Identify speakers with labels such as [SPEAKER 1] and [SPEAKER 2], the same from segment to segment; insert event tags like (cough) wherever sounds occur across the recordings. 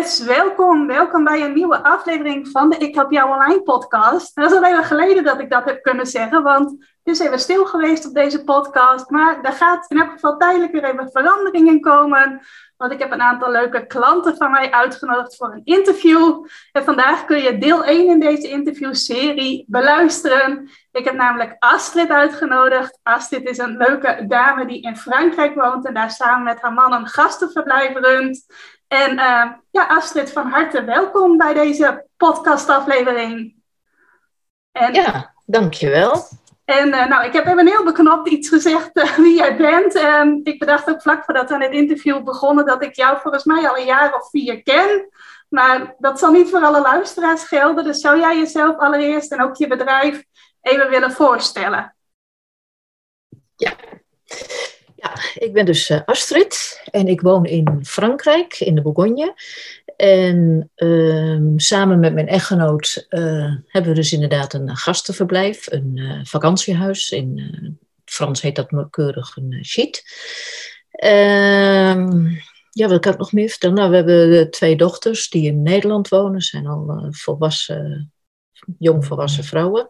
[SPEAKER 1] Yes, welkom. Welkom bij een nieuwe aflevering van de Ik Help Jou Online podcast. Dat is al even geleden dat ik dat heb kunnen zeggen, want het is even stil geweest op deze podcast. Maar er gaat in elk geval tijdelijk weer even verandering in komen. Want ik heb een aantal leuke klanten van mij uitgenodigd voor een interview. En vandaag kun je deel 1 in deze interviewserie beluisteren. Ik heb namelijk Astrid uitgenodigd. Astrid is een leuke dame die in Frankrijk woont en daar samen met haar man een gastenverblijf runt. En uh, ja, Astrid, van harte welkom bij deze podcastaflevering.
[SPEAKER 2] En, ja, dankjewel.
[SPEAKER 1] En uh, nou, ik heb even heel beknopt iets gezegd uh, wie jij bent. En ik bedacht ook vlak voordat we aan het interview begonnen dat ik jou volgens mij al een jaar of vier ken. Maar dat zal niet voor alle luisteraars gelden. Dus zou jij jezelf allereerst en ook je bedrijf even willen voorstellen?
[SPEAKER 2] Ja. Ik ben dus uh, Astrid en ik woon in Frankrijk, in de Bourgogne. En uh, samen met mijn echtgenoot uh, hebben we dus inderdaad een gastenverblijf, een uh, vakantiehuis. In Frans heet dat keurig een sheet. Ehm, ja, wat kan ik nog meer vertellen? Nou, we hebben twee dochters die in Nederland wonen, zijn al volwassen, jongvolwassen vrouwen.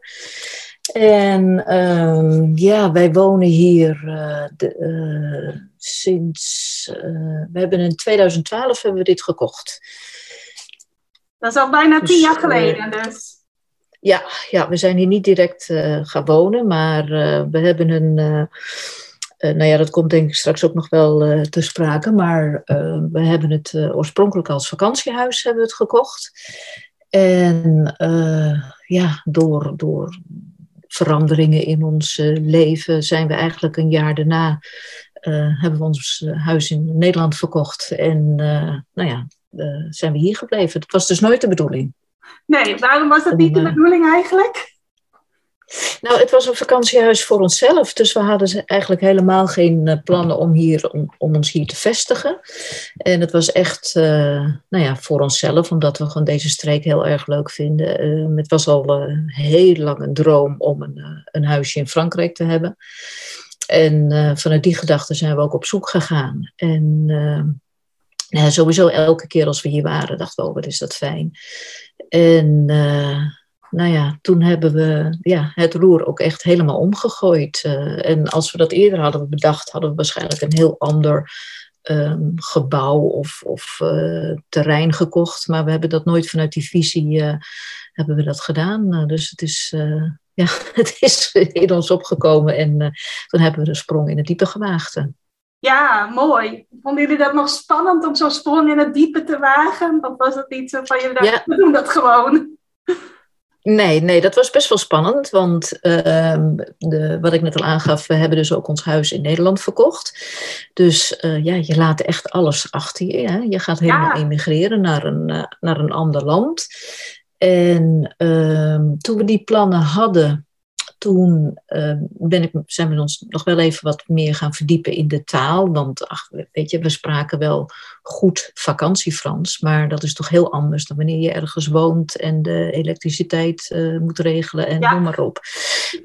[SPEAKER 2] En uh, ja, wij wonen hier uh, de, uh, sinds. Uh, we hebben in 2012 hebben we dit gekocht.
[SPEAKER 1] Dat is al bijna dus, tien jaar geleden, dus.
[SPEAKER 2] Ja, ja, we zijn hier niet direct gaan wonen, maar we hebben een. nou ja, dat komt denk ik straks ook nog wel te sprake, maar we hebben het oorspronkelijk als vakantiehuis hebben we het gekocht. En ja, door, door veranderingen in ons leven zijn we eigenlijk een jaar daarna uh, hebben we ons huis in Nederland verkocht. En uh, nou ja, uh, zijn we hier gebleven. Dat was dus nooit de bedoeling.
[SPEAKER 1] Nee, waarom was dat niet de bedoeling eigenlijk?
[SPEAKER 2] Nou, het was een vakantiehuis voor onszelf. Dus we hadden eigenlijk helemaal geen plannen om, hier, om, om ons hier te vestigen. En het was echt uh, nou ja, voor onszelf, omdat we gewoon deze streek heel erg leuk vinden. Uh, het was al heel lang een droom om een, een huisje in Frankrijk te hebben. En vanuit die gedachte zijn we ook op zoek gegaan. En sowieso elke keer als we hier waren, dachten we, oh, wat is dat fijn. En nou ja, toen hebben we ja, het roer ook echt helemaal omgegooid. Uh, en als we dat eerder hadden bedacht, hadden we waarschijnlijk een heel ander um, gebouw of, of uh, terrein gekocht. Maar we hebben dat nooit vanuit die visie uh, hebben we dat gedaan. dus het is, ja, (laughs) het is in ons opgekomen en toen hebben we de sprong in het diepe gewaagd.
[SPEAKER 1] Ja, mooi. Vonden jullie dat nog spannend om zo'n sprong in het diepe te wagen? Of was het iets van jullie dachten, ja. we doen dat gewoon?
[SPEAKER 2] Nee, nee, dat was best wel spannend. Want uh, de, wat ik net al aangaf, we hebben dus ook ons huis in Nederland verkocht. Dus uh, ja, je laat echt alles achter je. Hè? Je gaat helemaal ja. emigreren naar een, uh, naar een ander land. En uh, toen we die plannen hadden, toen uh, ben ik, zijn we ons nog wel even wat meer gaan verdiepen in de taal. Want ach, weet je, we spraken wel goed vakantiefrans, maar dat is toch heel anders dan wanneer je ergens woont en de elektriciteit uh, moet regelen en ja. noem maar op.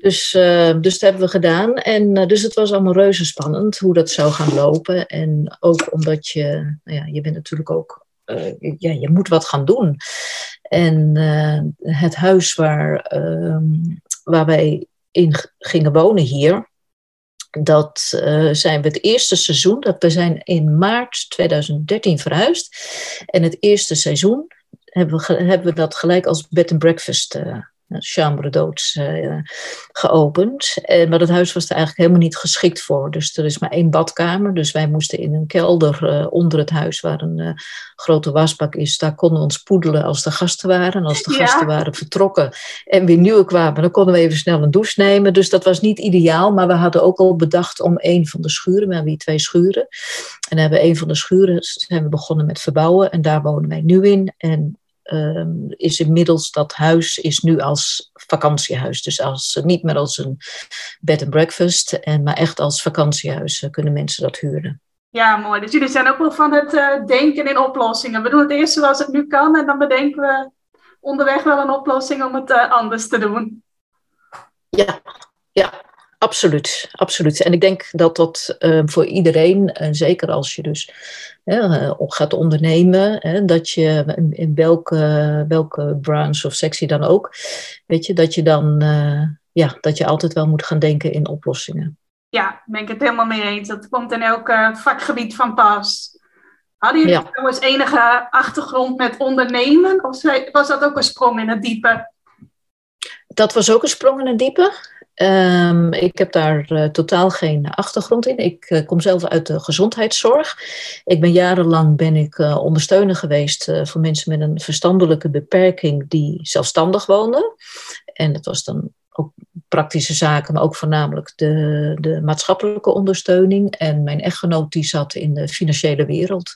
[SPEAKER 2] Dus, uh, dus dat hebben we gedaan. En dus het was allemaal reuze spannend hoe dat zou gaan lopen. En ook omdat je, nou ja, je bent natuurlijk ook uh, ja, je moet wat gaan doen. En uh, het huis waar, uh, waar wij in gingen wonen hier, dat uh, zijn we het eerste seizoen, dat we zijn in maart 2013 verhuisd. En het eerste seizoen hebben we, hebben dat gelijk als bed and breakfast chambre d'hôtes uh, geopend. En, maar dat huis was er eigenlijk helemaal niet geschikt voor. Dus er is maar één badkamer. Dus wij moesten in een kelder onder het huis, waar een grote wasbak is. Daar konden we ons poedelen als de gasten waren. En als de gasten waren vertrokken en weer nieuwe kwamen, dan konden we even snel een douche nemen. Dus dat was niet ideaal. Maar we hadden ook al bedacht om een van de schuren, we hebben hier twee schuren. En hebben een van de schuren zijn we begonnen met verbouwen. En daar wonen wij nu in. En um, is inmiddels dat huis is nu als vakantiehuis. Dus als, niet meer als een bed and breakfast, en, maar echt als vakantiehuis uh, kunnen mensen dat huren.
[SPEAKER 1] Ja, mooi. Dus jullie zijn ook wel van het uh, denken in oplossingen. We doen het eerst zoals het nu kan en dan bedenken we onderweg wel een oplossing om het uh, anders te doen.
[SPEAKER 2] Ja, ja, Absoluut, absoluut. En ik denk dat dat uh, voor iedereen, en zeker als je dus uh, gaat ondernemen, hè, dat je in, in, welke, welke branche of sectie dan ook, weet je, dat je dan ja, dat je altijd wel moet gaan denken in oplossingen.
[SPEAKER 1] Ja, ben ik het helemaal mee eens. Dat komt in elk vakgebied van pas. Hadden jullie ja. trouwens enige achtergrond met ondernemen? Of was dat ook een sprong in het diepe?
[SPEAKER 2] Dat was ook een sprong in het diepe. Um, ik heb daar uh, totaal geen achtergrond in. Ik uh, kom zelf uit de gezondheidszorg. Ik ben jarenlang ben ik uh, ondersteuner geweest voor mensen met een verstandelijke beperking die zelfstandig woonden. En dat was dan ook praktische zaken, maar ook voornamelijk de, de maatschappelijke ondersteuning. En mijn echtgenoot die zat in de financiële wereld.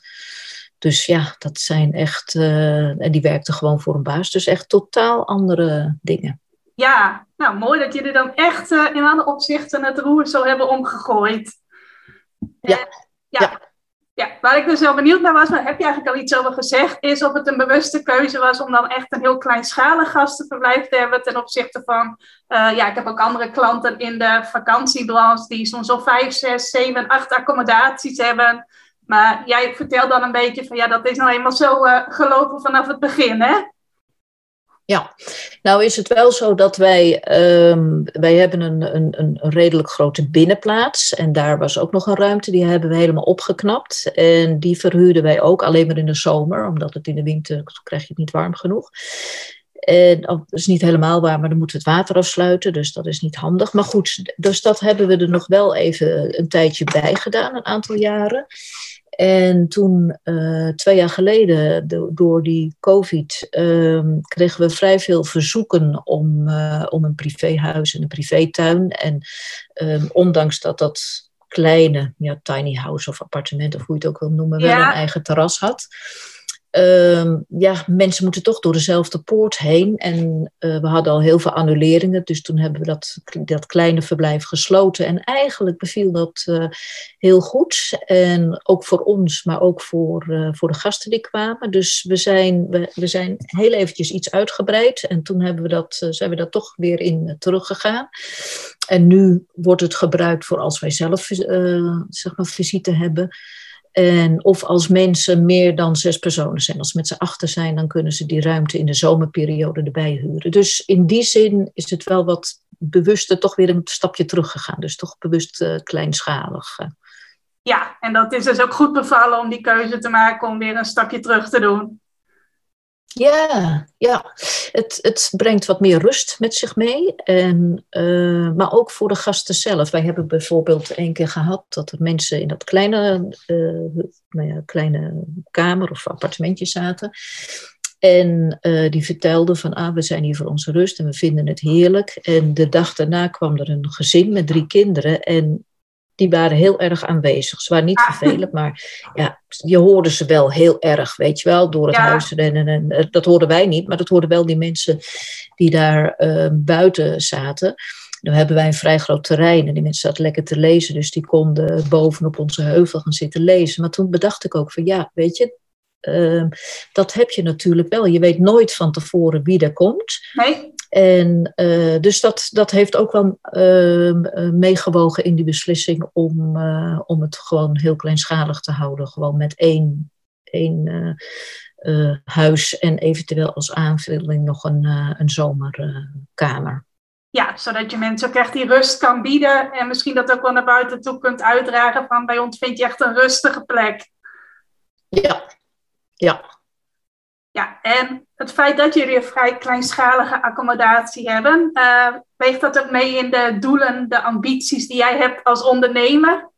[SPEAKER 2] Dus ja, dat zijn echt, en die werkte gewoon voor een baas. Dus echt totaal andere dingen.
[SPEAKER 1] Ja, nou mooi dat jullie dan echt uh, in alle opzichten het roer zo hebben omgegooid.
[SPEAKER 2] Ja. Uh, ja. ja.
[SPEAKER 1] ja. waar ik dus wel benieuwd naar was, maar heb je eigenlijk al iets over gezegd, is of het een bewuste keuze was om dan echt een heel kleinschalig gastenverblijf te hebben ten opzichte van, uh, ja, ik heb ook andere klanten in de vakantiebranche die soms al vijf, zes, zeven, acht accommodaties hebben. Maar jij vertelt dan een beetje van, ja, dat is nou eenmaal zo gelopen vanaf het begin, hè?
[SPEAKER 2] Ja, nou is het wel zo dat wij, um, wij hebben een, een, een redelijk grote binnenplaats en daar was ook nog een ruimte, die hebben we helemaal opgeknapt en die verhuurden wij ook alleen maar in de zomer, omdat het in de winter krijg je het niet warm genoeg. En oh, dat is niet helemaal waar, maar dan moeten we het water afsluiten, dus dat is niet handig. Maar goed, dus dat hebben we er nog wel even een tijdje bij gedaan, een aantal jaren. En toen, uh, twee jaar geleden, de, door die COVID, um, kregen we vrij veel verzoeken om, uh, om een privéhuis en een privétuin. En um, ondanks dat dat kleine, ja, tiny house of appartement, of hoe je het ook wil noemen, wel een eigen terras had. Uh, ja, mensen moeten toch door dezelfde poort heen. En uh, we hadden al heel veel annuleringen. Dus toen hebben we dat, dat kleine verblijf gesloten. En eigenlijk beviel dat uh, heel goed. En ook voor ons, maar ook voor, uh, voor de gasten die kwamen. Dus we zijn, we, we zijn heel eventjes iets uitgebreid. En toen hebben we dat, zijn we daar toch weer in teruggegaan. En nu wordt het gebruikt voor als wij zelf zeg maar, visite hebben. En of als mensen meer dan zes personen zijn, als ze met z'n achter zijn, dan kunnen ze die ruimte in de zomerperiode erbij huren. Dus in die zin is het wel wat bewuster toch weer een stapje teruggegaan. Dus toch bewust uh, kleinschalig.
[SPEAKER 1] Ja, en dat is dus ook goed bevallen om die keuze te maken om weer een stapje terug te doen.
[SPEAKER 2] Ja, ja. Het, het brengt wat meer rust met zich mee. En, uh, maar ook voor de gasten zelf. Wij hebben bijvoorbeeld één keer gehad dat er mensen in dat kleine, uh, nou ja, kleine kamer of appartementje zaten. En uh, die vertelden van, ah, we zijn hier voor onze rust en we vinden het heerlijk. En de dag daarna kwam er een gezin met drie kinderen. En die waren heel erg aanwezig. Ze waren niet ah. vervelend, maar ja, je hoorde ze wel heel erg, weet je wel, door het huis rennen. En, eh, dat hoorden wij niet, maar dat hoorden wel die mensen die daar uh, buiten zaten. Nu hebben wij een vrij groot terrein en die mensen zaten lekker te lezen, dus die konden bovenop onze heuvel gaan zitten lezen. Maar toen bedacht ik ook van ja, weet je, uh, dat heb je natuurlijk wel. Je weet nooit van tevoren wie er komt.
[SPEAKER 1] Nee.
[SPEAKER 2] En uh, dus dat, dat heeft ook wel uh, meegewogen in die beslissing om, uh, om het gewoon heel kleinschalig te houden. Gewoon met één, één huis en eventueel als aanvulling nog een, een zomerkamer.
[SPEAKER 1] ja, zodat je mensen ook echt die rust kan bieden en misschien dat ook wel naar buiten toe kunt uitdragen van bij ons vind je echt een rustige plek.
[SPEAKER 2] Ja, ja.
[SPEAKER 1] Ja, en het feit dat jullie een vrij kleinschalige accommodatie hebben, uh, weegt dat ook mee in de doelen, de ambities die jij hebt als ondernemer?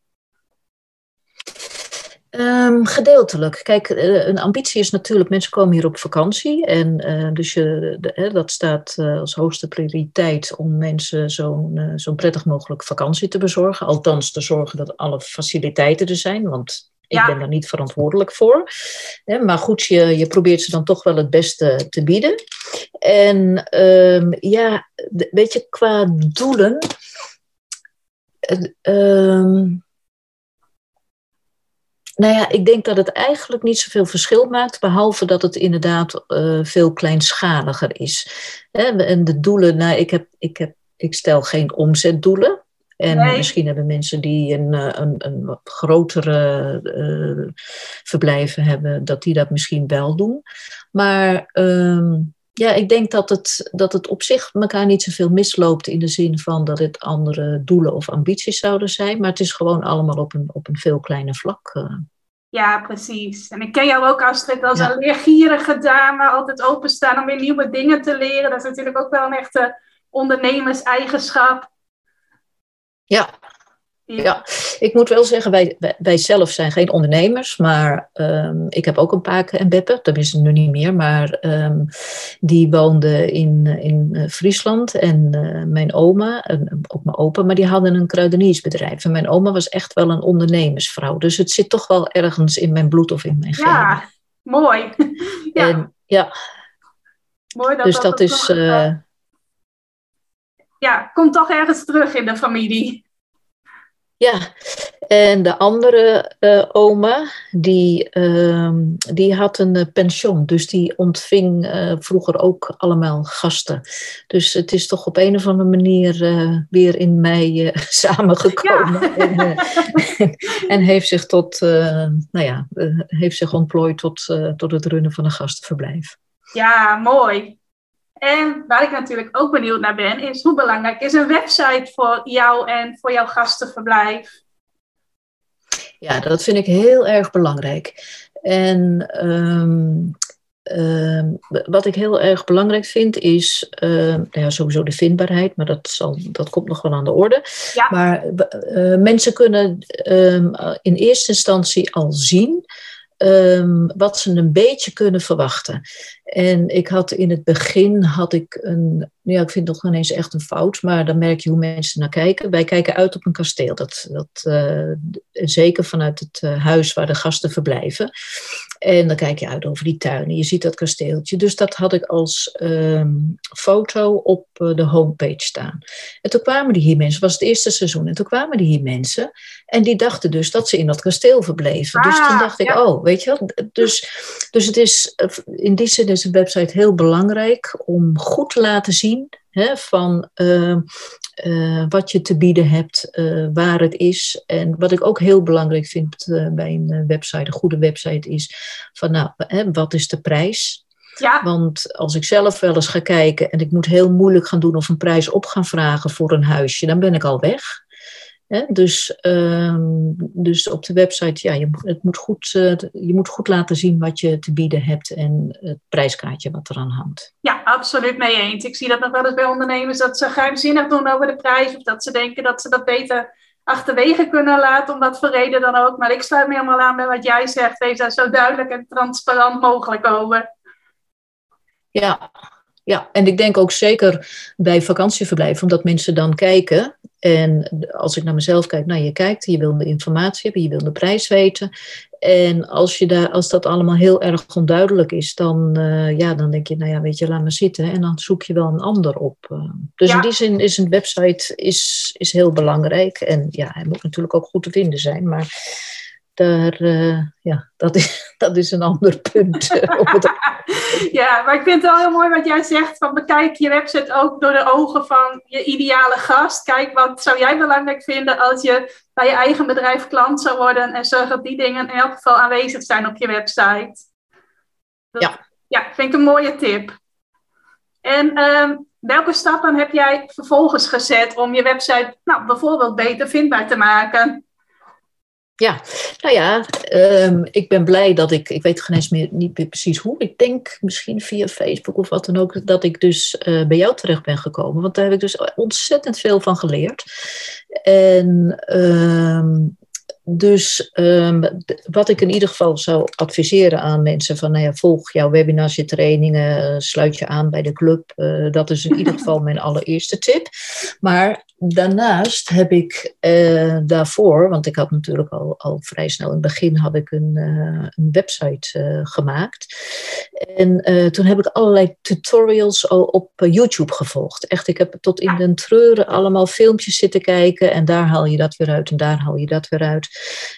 [SPEAKER 2] Um, gedeeltelijk. Kijk, uh, een ambitie is natuurlijk, mensen komen hier op vakantie. En uh, dus je, de, dat staat uh, als hoogste prioriteit om mensen zo'n zo prettig mogelijk vakantie te bezorgen. Althans, te zorgen dat alle faciliteiten er zijn. Want ja. ben daar niet verantwoordelijk voor. Maar goed, je, je probeert ze dan toch wel het beste te bieden. En um, ja, weet je, qua doelen. Um, nou ja, ik denk dat het eigenlijk niet zoveel verschil maakt, behalve dat het inderdaad uh, veel kleinschaliger is. En de doelen, nou, ik, heb, ik, heb, ik stel geen omzetdoelen. En nee. misschien hebben mensen die een, een, een wat grotere uh, verblijven hebben, dat die dat misschien wel doen. Maar um, ja, ik denk dat het, dat het op zich elkaar niet zoveel misloopt in de zin van dat het andere doelen of ambities zouden zijn. Maar het is gewoon allemaal op een, op een veel kleiner vlak. Uh.
[SPEAKER 1] Ja, precies. En ik ken jou ook, Astrid, als ja. een leergierige dame, altijd openstaan om weer nieuwe dingen te leren. Dat is natuurlijk ook wel een echte ondernemerseigenschap.
[SPEAKER 2] Ja, ja, ik moet wel zeggen, wij, wij zelf zijn geen ondernemers, maar um, ik heb ook een paken en beppen, dat is nu niet meer, maar um, die woonde in, in Friesland en uh, mijn oma, en ook mijn opa, maar die hadden een kruideniersbedrijf. En mijn oma was echt wel een ondernemersvrouw, dus het zit toch wel ergens in mijn bloed of in mijn genen.
[SPEAKER 1] Ja, mooi. (laughs)
[SPEAKER 2] ja. En, ja.
[SPEAKER 1] Mooi dat
[SPEAKER 2] dus
[SPEAKER 1] dat,
[SPEAKER 2] dat is...
[SPEAKER 1] Uh, ja, komt toch ergens terug in de familie.
[SPEAKER 2] Ja, en de andere uh, oma, die, uh, die had een uh, pension. Dus die ontving uh, vroeger ook allemaal gasten. Dus het is toch op een of andere manier weer in mij (laughs) samengekomen. Ja. En, (laughs) en, heeft zich tot, nou ja, heeft zich ontplooid tot, tot het runnen van een gastenverblijf.
[SPEAKER 1] Ja, mooi. En waar ik natuurlijk ook benieuwd naar ben, is hoe belangrijk is een website voor jou en voor jouw gastenverblijf?
[SPEAKER 2] Ja, dat vind ik heel erg belangrijk. En um, um, wat ik heel erg belangrijk vind is uh, nou ja, sowieso de vindbaarheid, maar dat, zal, dat komt nog wel aan de orde.
[SPEAKER 1] Ja.
[SPEAKER 2] Maar uh, mensen kunnen um, in eerste instantie al zien um, wat ze een beetje kunnen verwachten. En ik had in het begin had ik een, ja, ik vind het nog ineens echt een fout, maar dan merk je hoe mensen naar kijken. Wij kijken uit op een kasteel, dat, dat, uh, zeker vanuit het uh, huis waar de gasten verblijven. En dan kijk je uit over die tuinen, je ziet dat kasteeltje. Dus dat had ik als um, foto op uh, de homepage staan. En toen kwamen die hier mensen, het was het eerste seizoen, en toen kwamen die hier mensen en die dachten dus dat ze in dat kasteel verbleven. Ah, dus toen dacht ik, ja. oh, weet je wat? Dus, dus het is in die zin is de website heel belangrijk om goed te laten zien hè, van uh, uh, wat je te bieden hebt, uh, waar het is. En wat ik ook heel belangrijk vind bij een website, een goede website, is van nou, hè, wat is de prijs?
[SPEAKER 1] Ja.
[SPEAKER 2] Want als ik zelf wel eens ga kijken en ik moet heel moeilijk gaan doen of een prijs op gaan vragen voor een huisje, dan ben ik al weg. He, dus, um, dus op de website, ja, je, het moet goed, uh, je moet goed laten zien wat je te bieden hebt en het prijskaartje wat eraan hangt.
[SPEAKER 1] Ja, absoluut mee eens. Ik zie dat nog wel eens bij ondernemers dat ze geheimzinnig doen over de prijs of dat ze denken dat ze dat beter achterwege kunnen laten, om wat voor reden dan ook. Maar ik sluit me helemaal aan bij wat jij zegt. Wees daar zo duidelijk en transparant mogelijk over.
[SPEAKER 2] Ja, ja, en ik denk ook zeker bij vakantieverblijven, omdat mensen dan kijken. En als ik naar mezelf kijk, nou je kijkt, je wil de informatie hebben, je wil de prijs weten. En als, je daar, als dat allemaal heel erg onduidelijk is, dan, uh, ja, dan denk je, nou ja, weet je, laat maar zitten. En dan zoek je wel een ander op. Uh, dus ja. in die zin is een website is, is heel belangrijk. En ja, hij moet natuurlijk ook goed te vinden zijn. Maar daar, uh, ja, dat is, (laughs) dat is een ander punt. (laughs)
[SPEAKER 1] ja, maar ik vind het wel heel mooi wat jij zegt. Van bekijk je website ook door de ogen van je ideale gast. Kijk, wat zou jij belangrijk vinden als je bij je eigen bedrijf klant zou worden. En zorg dat die dingen in elk geval aanwezig zijn op je website.
[SPEAKER 2] Dat, ja.
[SPEAKER 1] Ja, vind ik een mooie tip. En um, welke stappen heb jij vervolgens gezet om je website nou, bijvoorbeeld beter vindbaar te maken?
[SPEAKER 2] Ja, nou ja, um, ik ben blij dat ik, ik weet geen eens meer niet meer precies hoe, ik denk misschien via Facebook of wat dan ook, dat ik dus uh, bij jou terecht ben gekomen. Want daar heb ik dus ontzettend veel van geleerd. En um, dus um, wat ik in ieder geval zou adviseren aan mensen van, nou ja, volg jouw webinars, je trainingen, sluit je aan bij de club. Uh, dat is in ieder (laughs) geval mijn allereerste tip. Maar daarnaast heb ik uh, daarvoor, want ik had natuurlijk al, al vrij snel in het begin had ik een, uh, een website gemaakt. En toen heb ik allerlei tutorials al op YouTube gevolgd. Echt, ik heb tot in den treuren allemaal filmpjes zitten kijken en daar haal je dat weer uit en daar haal je dat weer uit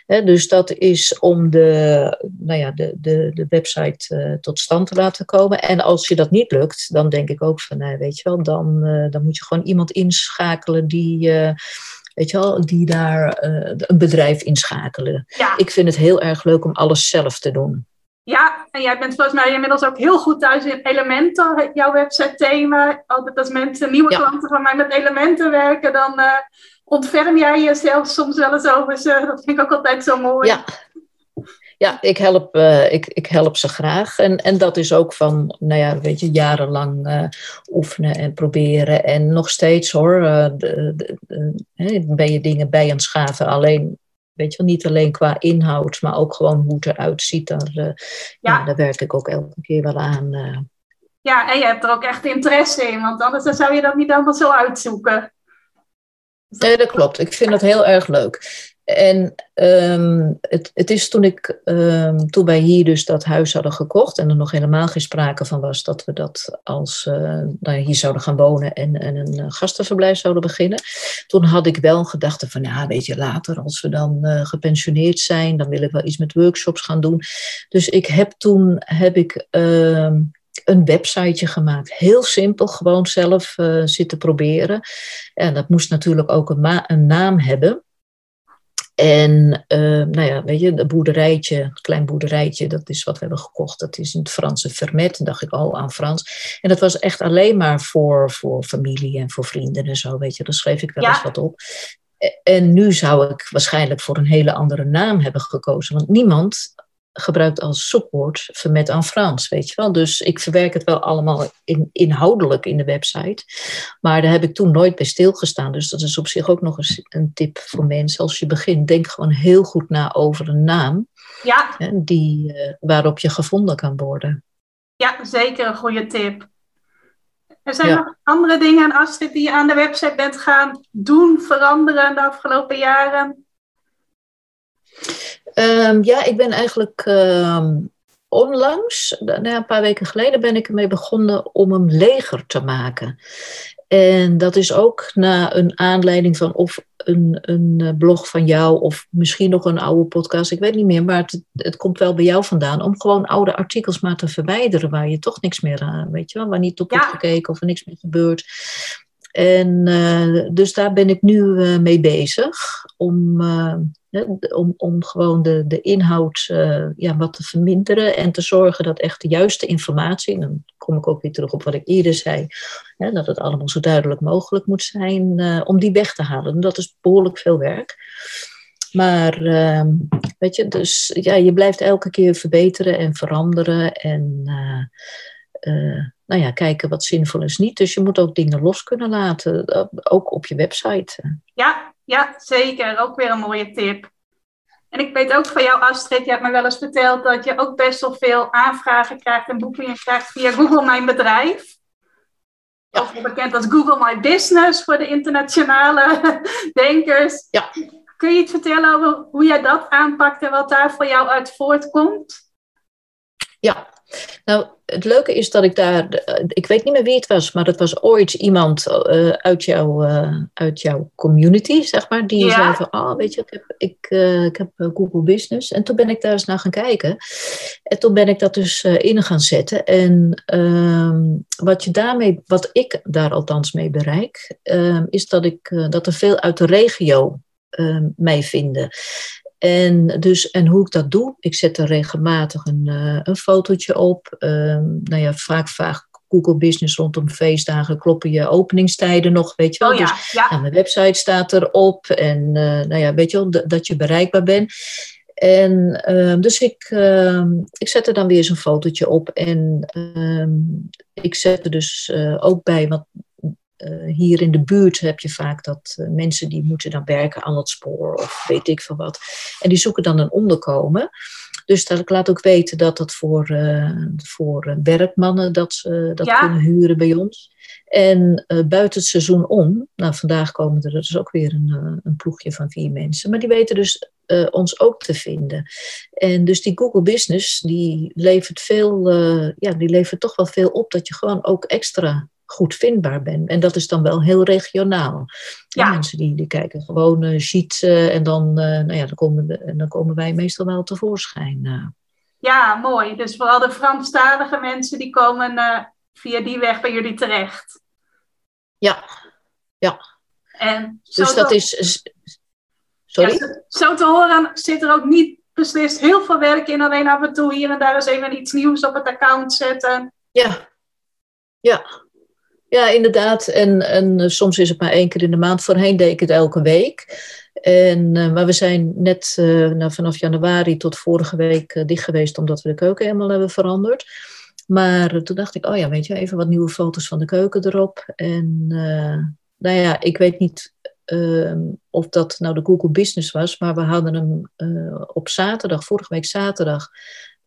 [SPEAKER 2] dus dat is om de, nou ja, de, de, de website uh, tot stand te laten komen. En als je dat niet lukt, dan denk ik ook van, nou, weet je wel, dan, uh, dan moet je gewoon iemand inschakelen die. Uh, weet je wel, die daar een bedrijf inschakelen. Ja. Ik vind het heel erg leuk om alles zelf te doen.
[SPEAKER 1] Ja, en jij bent volgens mij inmiddels ook heel goed thuis in elementen, jouw website thema. Altijd als mensen, nieuwe ja. klanten van mij met elementen werken, dan ontferm jij jezelf soms wel eens over ze? Dat vind ik ook altijd zo mooi.
[SPEAKER 2] Ja, ja ik, help, uh, ik, ik help ze graag. En, en dat is ook van, nou ja, weet je, jarenlang uh, oefenen en proberen. En nog steeds hoor, de, de, ben je dingen bij aan het schaven. Alleen, weet je wel, niet alleen qua inhoud, maar ook gewoon hoe het eruit ziet. Daar, ja. ja. daar werk ik ook elke keer wel aan.
[SPEAKER 1] Ja, en je hebt er ook echt interesse in, want anders zou je dat niet allemaal zo uitzoeken.
[SPEAKER 2] Nee, dat klopt. Ik vind dat heel erg leuk. En um, het, het, is toen, ik, um, toen wij hier dus dat huis hadden gekocht en er nog helemaal geen sprake van was dat we dat als uh, nou, hier zouden gaan wonen en, en een uh, gastenverblijf zouden beginnen. Toen had ik wel gedacht van ja, weet je, later als we dan uh, gepensioneerd zijn, dan wil ik wel iets met workshops gaan doen. Dus ik heb toen heb ik um, een websiteje gemaakt. Heel simpel, gewoon zelf zitten proberen. En dat moest natuurlijk ook een, een naam hebben. En uh, nou ja, weet je, een boerderijtje, een klein boerderijtje, dat is wat we hebben gekocht. Dat is in het Franse Vermet, dacht ik al aan Frans. En dat was echt alleen maar voor, voor familie en voor vrienden en zo, weet je. Daar schreef ik wel ja. eens wat op. En nu zou ik waarschijnlijk voor een hele andere naam hebben gekozen. Want niemand gebruikt als zoekwoord vermet aan Frans, weet je wel. Dus ik verwerk het wel allemaal in, inhoudelijk in de website. Maar daar heb ik toen nooit bij stilgestaan. Dus dat is op zich ook nog eens een tip voor mensen. Als je begint, denk gewoon heel goed na over een naam.
[SPEAKER 1] Ja.
[SPEAKER 2] Die, uh, waarop je gevonden kan worden.
[SPEAKER 1] Ja, zeker een goede tip. Er zijn ja. nog andere dingen, Astrid, die je aan de website bent gaan doen, veranderen de afgelopen jaren?
[SPEAKER 2] Um, ja, ik ben eigenlijk um, onlangs, nou een paar weken geleden, ben ik ermee begonnen om hem leger te maken. En dat is ook na een aanleiding van of een, een eh, blog van jou of misschien nog een oude podcast, ik weet niet meer, maar het, het komt wel bij jou vandaan. Om gewoon oude artikels maar te verwijderen waar je toch niks meer aan, weet je wel, waar niet op ja. gekeken of er niks meer gebeurt. En uh, dus daar ben ik nu uh, mee bezig om, uh, om, om gewoon de, de inhoud ja, wat te verminderen en te zorgen dat echt de juiste informatie, dan kom ik ook weer terug op wat ik eerder zei, hè, dat het allemaal zo duidelijk mogelijk moet zijn, om die weg te halen. En dat is behoorlijk veel werk. Maar ehm, weet je, dus ja, je blijft elke keer verbeteren en veranderen en nou ja, kijken wat zinvol is niet. Dus je moet ook dingen los kunnen laten, eh, ook op je website.
[SPEAKER 1] Ja, ja, zeker. Ook weer een mooie tip. En ik weet ook van jou, Astrid, je hebt me wel eens verteld dat je ook best wel veel aanvragen krijgt en boekingen krijgt via Google Mijn Bedrijf. Ja. Of bekend als Google My Business voor de internationale (laughs) denkers.
[SPEAKER 2] Ja.
[SPEAKER 1] Kun je iets vertellen over hoe jij dat aanpakt en wat daar voor jou uit voortkomt?
[SPEAKER 2] Ja, nou, het leuke is dat ik daar, ik weet niet meer wie het was, maar het was ooit iemand uh, uit, jouw, uh, uit jouw community, zeg maar, die ja. zei van, oh, weet je, ik heb, ik, uh, ik heb Google Business. En toen ben ik daar eens naar gaan kijken. En toen ben ik dat dus in gaan zetten. En ehm, wat je daarmee, wat ik daar althans mee bereik, ehm, is dat, ik, dat er veel uit de regio ehm, mij vinden. En, dus, en hoe ik dat doe, ik zet er regelmatig een, uh, een fotootje op. Um, nou ja, vaak, vaak Google Business rondom feestdagen kloppen je openingstijden nog, weet je wel.
[SPEAKER 1] Oh ja,
[SPEAKER 2] dus
[SPEAKER 1] ja.
[SPEAKER 2] ja, mijn website staat erop en eh, nou ja, weet je wel, dat je bereikbaar bent. En ehm, dus ik, ehm, ik zet er dan weer eens een fotootje op. En ehm, ik zet er dus eh, ook bij, want eh, hier in de buurt heb je vaak dat eh, mensen die moeten dan werken aan het spoor of weet ik veel wat. En die zoeken dan een onderkomen. Dus dat, ik laat ook weten dat dat voor, eh, voor werkmannen dat ze dat
[SPEAKER 1] Ja.
[SPEAKER 2] kunnen huren bij ons. En buiten het seizoen om, nou vandaag komen er dus ook weer een, een ploegje van vier mensen, maar die weten dus ons ook te vinden. En dus die Google Business, die levert veel, ja, die levert toch wel veel op dat je gewoon ook extra goed vindbaar bent. En dat is dan wel heel regionaal.
[SPEAKER 1] Ja.
[SPEAKER 2] Mensen die, die kijken gewoon uh, sheet eh, en dan, eh, nou ja, dan, komen de, dan komen wij meestal wel tevoorschijn. eh.
[SPEAKER 1] Ja, mooi. Dus vooral de Franstalige mensen die komen via die weg bij jullie terecht.
[SPEAKER 2] Ja, ja.
[SPEAKER 1] En
[SPEAKER 2] Dus dat
[SPEAKER 1] te-
[SPEAKER 2] is. Sorry?
[SPEAKER 1] Ja, zo te horen zit er ook niet beslist heel veel werk in. Alleen af en toe hier en daar eens even iets nieuws op het account zetten.
[SPEAKER 2] Ja, ja. Ja, inderdaad. En, en eh, soms is het maar één keer in de maand. Voorheen deed ik het elke week. En, eh, maar we zijn net eh, nou, vanaf januari tot vorige week dicht geweest, omdat we de keuken helemaal hebben veranderd. Maar toen dacht ik, oh ja, weet je, even wat nieuwe foto's van de keuken erop. En nou ja, ik weet niet ehm, of dat nou de Google Business was, maar we hadden hem op zaterdag, vorige week zaterdag,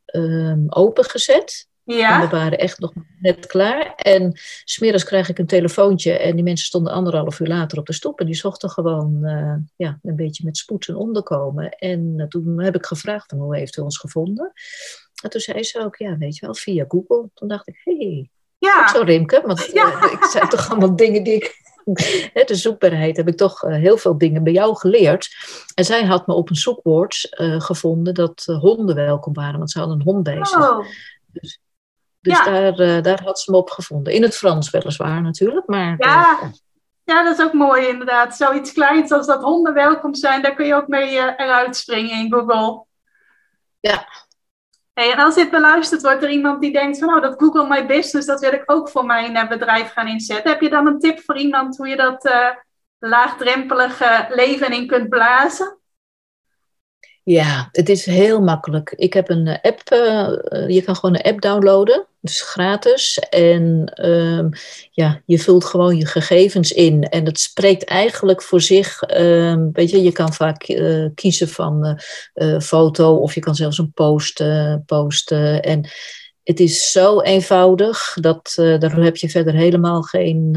[SPEAKER 2] ehm, opengezet. En we
[SPEAKER 1] Ja,
[SPEAKER 2] waren echt nog net klaar. En smiddags krijg ik een telefoontje. En die mensen stonden anderhalf uur later op de stoep. En die zochten gewoon eh, ja, een beetje met spoed een onderkomen. En eh, toen heb ik gevraagd van hoe heeft u ons gevonden? En toen zei ze ook, ja, weet je wel, via Google. Toen dacht ik, hé, hey,
[SPEAKER 1] ja.
[SPEAKER 2] zo Rimke. Want
[SPEAKER 1] Ja.
[SPEAKER 2] eh, ik zei toch allemaal dingen die ik... De zoekbaarheid heb ik toch heel veel dingen bij jou geleerd. En zij had me op een zoekwoord gevonden dat honden welkom waren. Want ze hadden een hond zich.
[SPEAKER 1] Oh,
[SPEAKER 2] Dus
[SPEAKER 1] Ja.
[SPEAKER 2] daar, eh, daar had ze me op gevonden. In het Frans weliswaar natuurlijk, maar...
[SPEAKER 1] Ja.
[SPEAKER 2] eh,
[SPEAKER 1] ja, dat is ook mooi inderdaad. Zoiets kleins als dat honden welkom zijn, daar kun je ook mee eh, eruit springen in Google.
[SPEAKER 2] Ja.
[SPEAKER 1] Hey, en als dit beluisterd wordt door iemand die denkt van, oh, dat Google My Business, dat wil ik ook voor mijn bedrijf gaan inzetten. Heb je dan een tip voor iemand hoe je dat laagdrempelige leven in kunt blazen?
[SPEAKER 2] Ja, het is heel makkelijk. Ik heb een eh, app, eh, eh, je kan gewoon een app downloaden, dus gratis. En ehm, ja, je vult gewoon je gegevens in. En het spreekt eigenlijk voor zich. ehm, weet je, je kan vaak kiezen van eh, foto of je kan zelfs een post posten. En het is zo eenvoudig dat eh, daar heb je verder helemaal geen.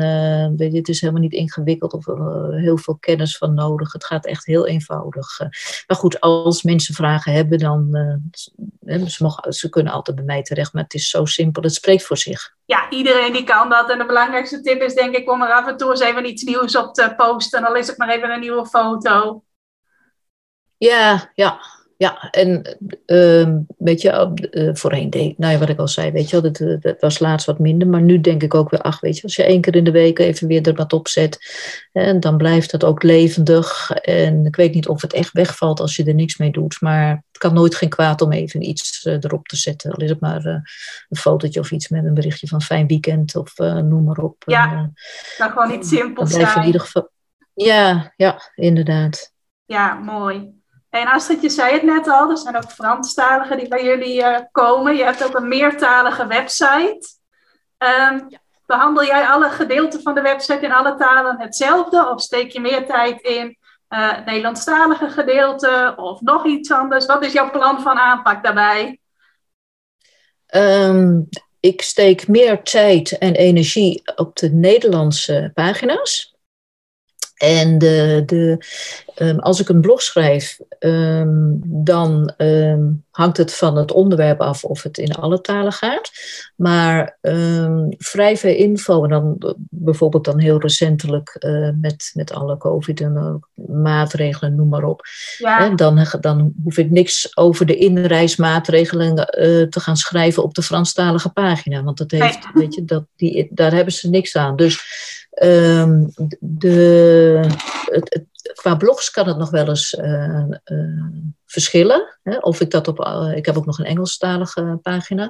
[SPEAKER 2] weet je, het is helemaal niet ingewikkeld of eh, heel veel kennis van nodig. Het gaat echt heel eenvoudig. maar goed, als mensen vragen hebben, dan. ze, mogen, ze kunnen altijd bij mij terecht, maar het is zo simpel. Het spreekt voor zich.
[SPEAKER 1] Ja, iedereen die kan dat. En de belangrijkste tip is denk ik om er af en toe eens even iets nieuws op te posten. Al is het maar even een nieuwe foto.
[SPEAKER 2] Ja, ja. Ja, en ehm, weet je, eh, voorheen deed nou ja, wat ik al zei, weet je wel, dat, eh, dat was laatst wat minder, maar nu denk ik ook weer, ach, weet je, als je één keer in de week even weer er wat op zet, hè, dan blijft het ook levendig. En ik weet niet of het echt wegvalt als je er niks mee doet, maar het kan nooit geen kwaad om even iets eh, erop te zetten. Al is het maar een fotootje of iets met een berichtje van fijn weekend of noem maar op.
[SPEAKER 1] Ja, Nou, gewoon iets simpels
[SPEAKER 2] dan blijf je in
[SPEAKER 1] zijn.
[SPEAKER 2] ieder geval. Ja, ja, inderdaad.
[SPEAKER 1] Ja, mooi. En Astrid, je zei het net al, er zijn ook Franstaligen die bij jullie eh, komen. Je hebt ook een meertalige website. Ehm, Behandel jij alle gedeelten van de website in alle talen hetzelfde? Of steek je meer tijd in eh, het Nederlandstalige gedeelte of nog iets anders? Wat is jouw plan van aanpak daarbij?
[SPEAKER 2] Ehm, ik steek meer tijd en energie op de Nederlandse pagina's. En de, de, um, als ik een blog schrijf, um, dan um, hangt het van het onderwerp af of het in alle talen gaat. Maar vrij veel info, en dan bijvoorbeeld dan heel recentelijk uh, met, met alle COVID en uh, maatregelen, noem maar op.
[SPEAKER 1] Ja.
[SPEAKER 2] En dan, dan hoef ik niks over de inreismaatregelen uh, te gaan schrijven op de Franstalige pagina. Want dat heeft, nee. weet je, dat, die, daar hebben ze niks aan. Dus Um, de, het, het, qua blogs kan het nog wel eens uh, verschillen. Hè? Of ik dat op. ik heb ook nog een Engelstalige pagina.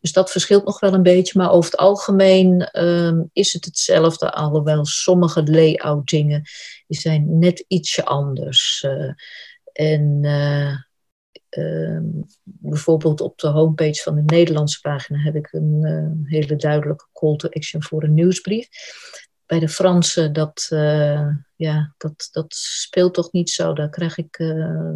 [SPEAKER 2] Dus dat verschilt nog wel een beetje. Maar over het algemeen ehm, is het hetzelfde. Alhoewel sommige layout dingen zijn net ietsje anders. en Ehm, bijvoorbeeld op de homepage van de Nederlandse pagina heb ik een hele duidelijke call to action voor een nieuwsbrief. Bij de Franse, dat, uh, ja, dat, dat speelt toch niet zo. Daar krijg ik. Uh,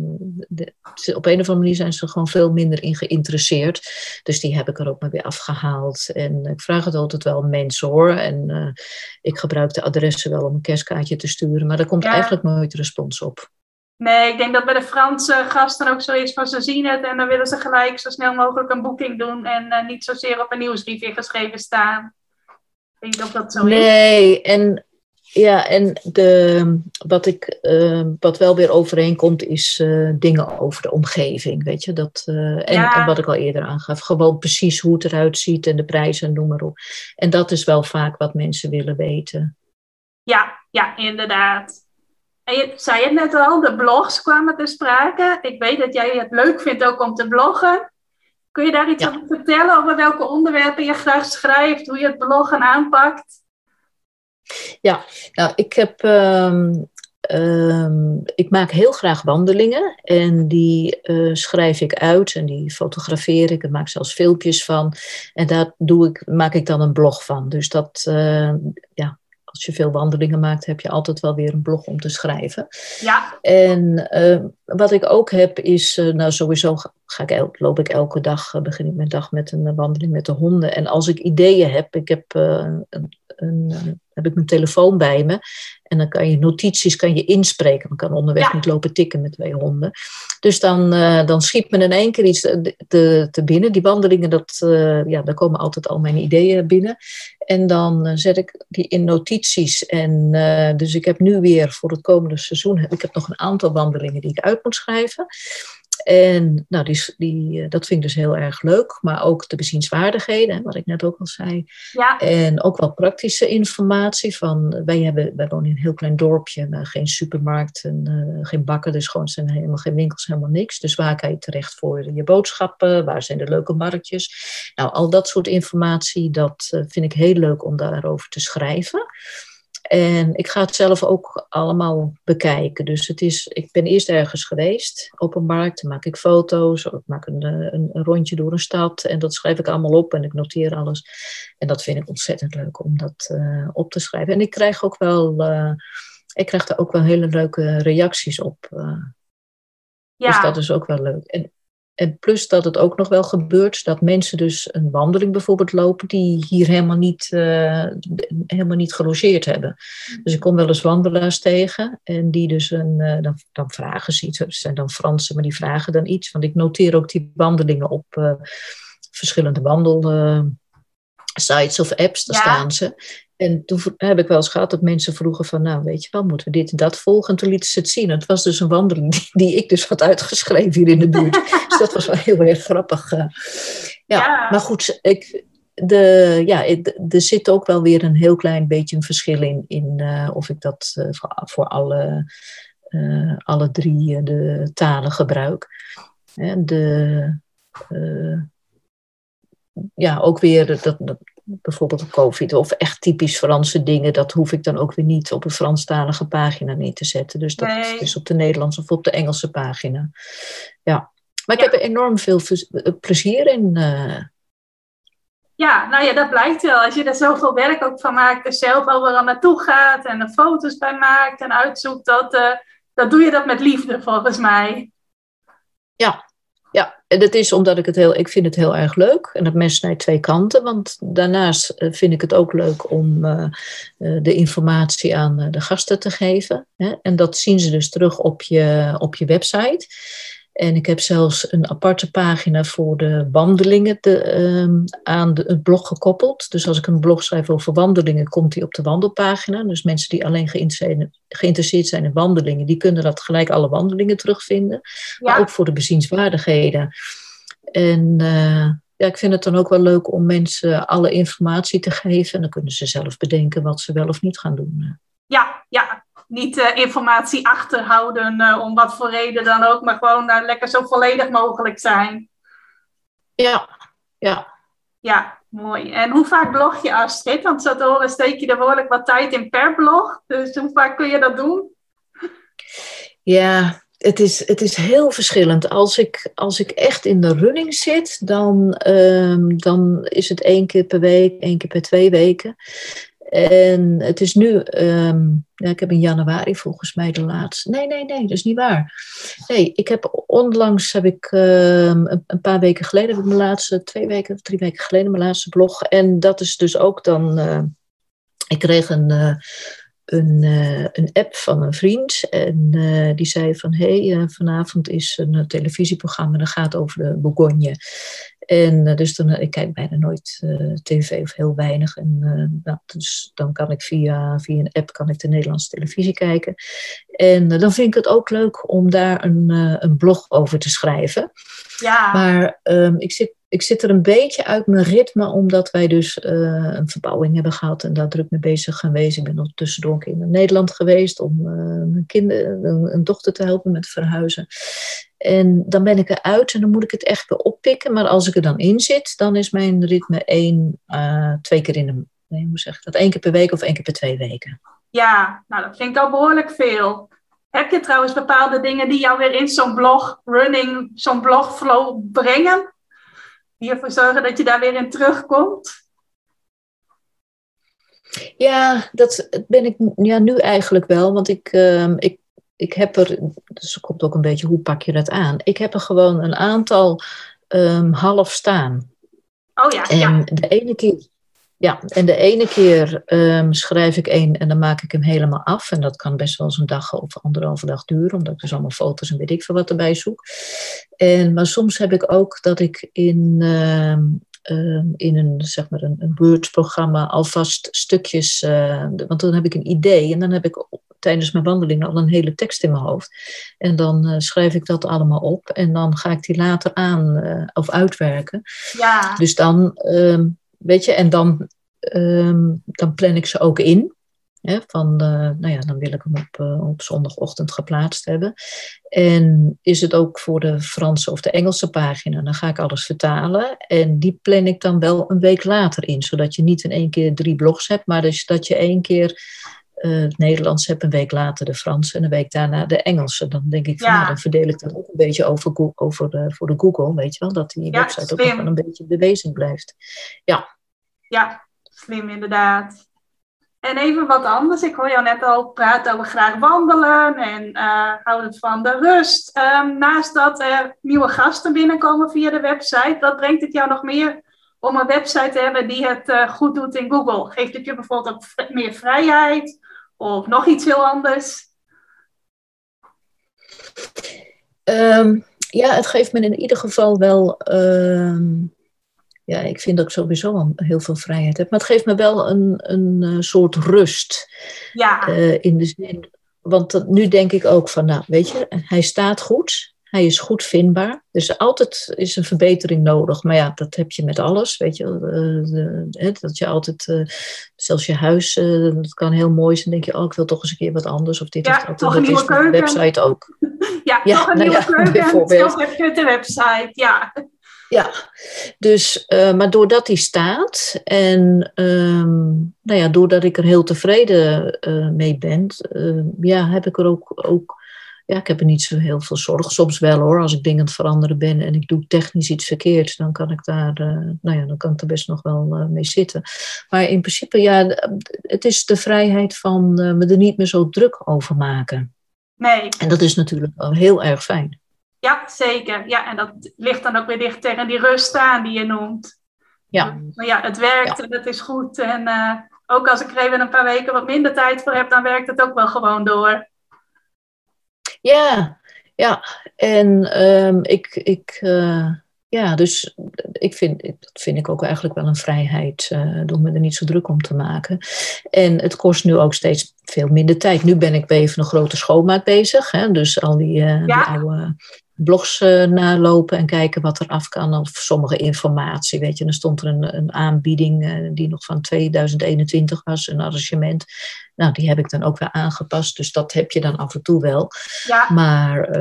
[SPEAKER 2] de, op een of andere manier zijn ze gewoon veel minder in geïnteresseerd. Dus die heb ik er ook maar weer afgehaald. En ik vraag het altijd wel mensen hoor. En ik gebruik de adressen wel om een kerstkaartje te sturen. Maar daar komt eigenlijk nooit respons op.
[SPEAKER 1] Nee, ik denk dat bij de Franse gasten ook zo is van ze zien het en dan willen ze gelijk zo snel mogelijk een boeking doen en niet zozeer op een nieuwsbrief ingeschreven staan. Ik denk dat dat zo
[SPEAKER 2] is. Nee, en ja, en de, wat, ik, uh, wat wel weer overeenkomt is uh, dingen over de omgeving, weet je. Dat, en, ja. en, wat ik al eerder aangaf, gewoon precies hoe het eruit ziet en de prijzen en noem maar op. En dat is wel vaak wat mensen willen weten.
[SPEAKER 1] Ja, ja, inderdaad. En je zei het net al, de blogs kwamen te sprake. Ik weet dat jij het leuk vindt ook om te bloggen. Kun je daar iets over vertellen over welke onderwerpen je graag schrijft, hoe je het bloggen aanpakt?
[SPEAKER 2] Ja, nou, ik heb. Ehm, ehm, ik maak heel graag wandelingen en die uh, schrijf ik uit en die fotografeer ik en maak zelfs filmpjes van. En daar doe ik, maak ik dan een blog van. Dus dat, uh, ja, als je veel wandelingen maakt, heb je altijd wel weer een blog om te schrijven.
[SPEAKER 1] Ja.
[SPEAKER 2] En uh, wat ik ook heb is, uh, nou sowieso ga ik el loop ik elke dag, uh, begin ik mijn dag met een wandeling met de honden. En als ik ideeën heb, ik heb, een, een, heb ik mijn telefoon bij me. En dan kan je notities kan je inspreken. Man kan onderweg ja. niet lopen tikken met twee honden. Dus dan, dan schiet me in één keer iets te, te binnen. Die wandelingen, dat, ja, daar komen altijd al mijn ideeën binnen. En dan zet ik die in notities. En dus ik heb nu weer voor het komende seizoen, ik heb nog een aantal wandelingen die ik uit moet schrijven. En nou, die, die, eh, dat vind ik dus heel erg leuk. Maar ook de bezienswaardigheden, wat ik net ook al zei.
[SPEAKER 1] Ja.
[SPEAKER 2] En ook wel praktische informatie. Van, wij, hebben, wij wonen in een heel klein dorpje, maar geen supermarkt en uh, geen bakken. Dus gewoon zijn helemaal geen winkels, helemaal niks. Dus waar kan je terecht voor je boodschappen? Waar zijn de leuke marktjes? Nou, al dat soort informatie, dat uh, vind ik heel leuk om daarover te schrijven. En ik ga het zelf ook allemaal bekijken. Dus het is, ik ben eerst ergens geweest op een markt. Dan maak ik foto's. Of ik maak een, een, een, rondje door een stad. En dat schrijf ik allemaal op en ik noteer alles. En dat vind ik ontzettend leuk om dat uh, op te schrijven. En ik krijg ook wel, uh, ik krijg daar ook wel hele leuke reacties op. Uh, ja. Dus dat is ook wel leuk. En en plus dat het ook nog wel gebeurt dat mensen dus een wandeling bijvoorbeeld lopen die hier helemaal niet, uh, helemaal niet gelogeerd hebben. Dus ik kom wel eens wandelaars tegen en die dus een, uh, dan, dan, vragen ze iets. Het zijn dan Fransen, maar die vragen dan iets. Want ik noteer ook die wandelingen op uh, verschillende wandelsites of apps, daar ja. staan ze. En toen heb ik wel eens gehad dat mensen vroegen van, nou weet je wel, moeten we dit en dat volgen? En toen lieten ze het zien. Het was dus een wandeling die, ik dus had uitgeschreven hier in de buurt. (laughs) dus dat was wel heel erg grappig. Uh, ja, ja, maar goed, ik, de, ja, er zit ook wel weer een heel klein beetje een verschil in, in uh, of ik dat uh, voor, voor alle, alle drie de talen gebruik. De, ja, ook weer dat, dat bijvoorbeeld COVID of echt typisch Franse dingen, dat hoef ik dan ook weer niet op een Franstalige pagina neer te zetten. Dus dat nee. is op de Nederlandse of op de Engelse pagina. Ja. Maar ik ja. heb er enorm veel eh, plezier in. Uh...
[SPEAKER 1] Ja, nou ja, dat blijkt wel. Als je er zoveel werk ook van maakt, er zelf overal naartoe gaat en er foto's bij maakt en uitzoekt, dat, uh, dat doe je dat met liefde volgens mij.
[SPEAKER 2] Ja, ja, en dat is omdat ik het heel, ik vind het heel erg leuk. En dat mes snijdt twee kanten. Want daarnaast eh, vind ik het ook leuk om uh, de informatie aan de gasten te geven. En dat zien ze dus terug op je, op je website. En ik heb zelfs een aparte pagina voor de wandelingen te, um, aan de, het blog gekoppeld. Dus als ik een blog schrijf over wandelingen, komt die op de wandelpagina. Dus mensen die alleen geïnteresseerd zijn in wandelingen, die kunnen dat gelijk alle wandelingen terugvinden. Ja. Maar ook voor de bezienswaardigheden. En uh, ja, ik vind het dan ook wel leuk om mensen alle informatie te geven. En dan kunnen ze zelf bedenken wat ze wel of niet gaan doen.
[SPEAKER 1] Ja, ja niet uh, informatie achterhouden uh, om wat voor reden dan ook, maar gewoon uh, lekker zo volledig mogelijk zijn.
[SPEAKER 2] Ja, ja.
[SPEAKER 1] Ja, mooi. En hoe vaak blog je Astrid? Want zo te horen steek je er behoorlijk wat tijd in per blog. Dus hoe vaak kun je dat doen?
[SPEAKER 2] Ja, het is, het is heel verschillend. Als ik, als ik echt in de running zit, dan, um, dan is het één keer per week, één keer per twee weken. En het is nu, um, ja, ik heb in januari volgens mij de laatste. Nee, nee, nee, dat is niet waar. Nee, ik heb onlangs, heb ik um, een, paar weken geleden, heb ik mijn laatste, twee weken of drie weken geleden, mijn laatste blog. En dat is dus ook dan, uh, ik kreeg een. Uh, een, uh, een app van een vriend. En die zei van, hé, hey, vanavond is een televisieprogramma dat gaat over de Bourgogne. En dus dan, ik kijk bijna nooit tv of heel weinig. En nou, dus dan kan ik via, via een app kan ik de Nederlandse televisie kijken. En dan vind ik het ook leuk om daar een, een blog over te schrijven.
[SPEAKER 1] Ja.
[SPEAKER 2] Maar um, ik zit ik zit er een beetje uit mijn ritme, omdat wij dus uh, een verbouwing hebben gehad en daar druk mee bezig geweest. Ik ben nog tussendoor in Nederland geweest om uh, een, kinder, een, dochter te helpen met verhuizen. En dan ben ik eruit en dan moet ik het echt weer oppikken. Maar als ik er dan in zit, dan is mijn ritme één, uh, twee keer in de... Nee, hoe zeg ik dat? Eén keer per week of één keer per twee weken.
[SPEAKER 1] Ja, nou dat vind ik al behoorlijk veel. Heb je trouwens bepaalde dingen die jou weer in zo'n blog, running, zo'n blogflow brengen? Ervoor zorgen dat je daar weer in terugkomt?
[SPEAKER 2] Ja, dat ben ik ja, nu eigenlijk wel. Want ik, uh, ik, ik heb er, dus komt ook een beetje hoe pak je dat aan? Ik heb er gewoon een aantal um, half staan.
[SPEAKER 1] Oh ja.
[SPEAKER 2] En
[SPEAKER 1] ja.
[SPEAKER 2] de ene keer ja, en de ene keer um, schrijf ik één en dan maak ik hem helemaal af. En dat kan best wel eens een dag of anderhalve dag duren, omdat ik dus allemaal foto's en weet ik veel wat erbij zoek. En, maar soms heb ik ook dat ik in, um, um, in een, zeg maar een, een Word-programma alvast stukjes, uh, want dan heb ik een idee en dan heb ik tijdens mijn wandeling al een hele tekst in mijn hoofd. En dan uh, schrijf ik dat allemaal op en dan ga ik die later aan uh, of uitwerken.
[SPEAKER 1] Ja.
[SPEAKER 2] Dus dan weet je, en dan, um, dan plan ik ze ook in. Hè, van, uh, nou ja, dan wil ik hem op, uh, op zondagochtend geplaatst hebben. En is het ook voor de Franse of de Engelse pagina, dan ga ik alles vertalen. En die plan ik dan wel een week later in, zodat je niet in één keer drie blogs hebt, maar dus dat je één keer uh, het Nederlands hebt, een week later de Franse en een week daarna de Engelse. Dan denk ik van, ja. nou, dan verdeel ik dat ook een beetje over, over uh, voor de Google, weet je wel, dat die
[SPEAKER 1] Ja,
[SPEAKER 2] website ook nog wel een beetje bewezen blijft. Ja,
[SPEAKER 1] Ja, slim inderdaad. En even wat anders. Ik hoor jou net al praten over graag wandelen en uh, houden van de rust. Um, naast dat er nieuwe gasten binnenkomen via de website, wat brengt het jou nog meer om een website te hebben die het uh, goed doet in Google? Geeft het je bijvoorbeeld ook meer vrijheid of nog iets heel anders?
[SPEAKER 2] um, ja het geeft me in ieder geval wel... Um, ja, ik vind dat ik sowieso al heel veel vrijheid heb. Maar het geeft me wel een, een, een soort rust.
[SPEAKER 1] Ja.
[SPEAKER 2] Uh, in de zin, want dat, nu denk ik ook van, nou, weet je, hij staat goed. Hij is goed vindbaar. Dus altijd is een verbetering nodig. Maar ja, dat heb je met alles. Weet je, uh, de, dat je altijd, uh, zelfs je huis, dat kan heel mooi zijn. Dan denk je, oh, ik wil toch eens een keer wat anders. Of dit
[SPEAKER 1] ja,
[SPEAKER 2] of dat.
[SPEAKER 1] Toch
[SPEAKER 2] dat
[SPEAKER 1] een nieuwe
[SPEAKER 2] is
[SPEAKER 1] keuken.
[SPEAKER 2] de website ook. (laughs)
[SPEAKER 1] ja, ja, toch een
[SPEAKER 2] nou
[SPEAKER 1] nieuwe
[SPEAKER 2] ja, (laughs)
[SPEAKER 1] keuken. En
[SPEAKER 2] bijvoorbeeld.
[SPEAKER 1] zelf heb je de website. Ja.
[SPEAKER 2] Ja, dus, uh, maar doordat die staat en um, nou ja, doordat ik er heel tevreden uh, mee ben, uh, ja, heb ik er ook, ook, ja, ik heb er niet zo heel veel zorg. Soms wel hoor, als ik dingen aan het veranderen ben en ik doe technisch iets verkeerd, dan kan ik daar, nou ja, dan kan ik er best nog wel mee zitten. Maar in principe, ja, het is de vrijheid van me er niet meer zo druk over maken.
[SPEAKER 1] Nee.
[SPEAKER 2] En dat is natuurlijk wel heel erg fijn.
[SPEAKER 1] Ja, zeker. Ja, en dat ligt dan ook weer dicht tegen die rust aan die je noemt.
[SPEAKER 2] Ja.
[SPEAKER 1] Maar ja, het werkt ja. en het is goed. En uh, ook als ik er even een paar weken wat minder tijd voor heb, dan werkt het ook wel gewoon door.
[SPEAKER 2] Ja, ja. En um, ik, ik, uh, ja, dus ik vind, dat vind ik ook eigenlijk wel een vrijheid. Uh, door me er niet zo druk om te maken. En het kost nu ook steeds veel minder tijd. Nu ben ik bij even een grote schoonmaak bezig. Hè? Dus al die, uh, die oude blogs uh, nalopen en kijken wat er af kan. Of sommige informatie, weet je. Dan stond er een, een aanbieding die nog van 2021 was, een arrangement. Nou, die heb ik dan ook weer aangepast. Dus dat heb je dan af en toe wel. Ja. Maar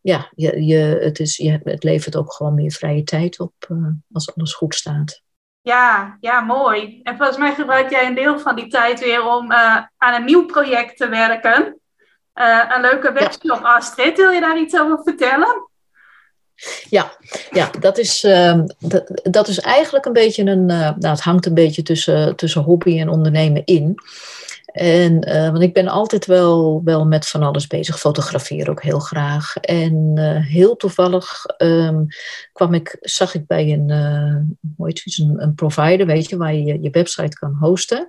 [SPEAKER 2] ja, je, je, het, is, je, het levert ook gewoon meer vrije tijd op als alles goed staat.
[SPEAKER 1] Ja, ja, mooi. En volgens mij gebruik jij een deel van die tijd weer om aan een nieuw project te werken. Uh, een leuke webshop, ja. Astrid. Wil je daar iets over vertellen?
[SPEAKER 2] Ja, ja dat, is, uh, dat, dat, is eigenlijk een beetje een. nou, het hangt een beetje tussen, tussen hobby en ondernemen in. En, uh, want ik ben altijd wel, wel met van alles bezig, fotografeer ook heel graag. En heel toevallig um, kwam ik, zag ik bij een, hoe heet het, een, een provider, weet je, waar je je website kan hosten.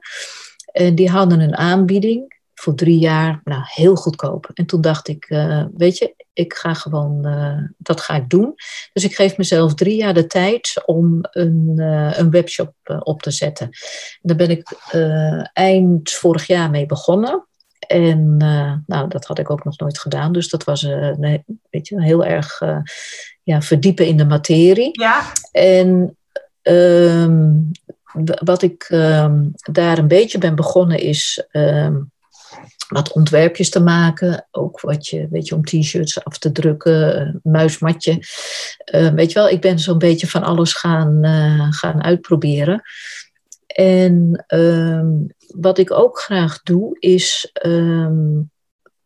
[SPEAKER 2] En die hadden een aanbieding voor drie jaar, nou, heel goedkoop. En toen dacht ik, uh, weet je, ik ga gewoon, uh, dat ga ik doen. Dus ik geef mezelf drie jaar de tijd om een, uh, een webshop op te zetten. En daar ben ik eind vorig jaar mee begonnen. En nou, dat had ik ook nog nooit gedaan. Dus dat was nee, weet je, heel erg ja, verdiepen in de materie.
[SPEAKER 1] Ja.
[SPEAKER 2] En ehm, wat ik ehm, daar een beetje ben begonnen is ehm, wat ontwerpjes te maken. Ook wat je, weet je, om t-shirts af te drukken, muismatje. Uh, weet je wel, ik ben zo'n beetje van alles gaan, uh, gaan uitproberen. En ehm, wat ik ook graag doe, is um,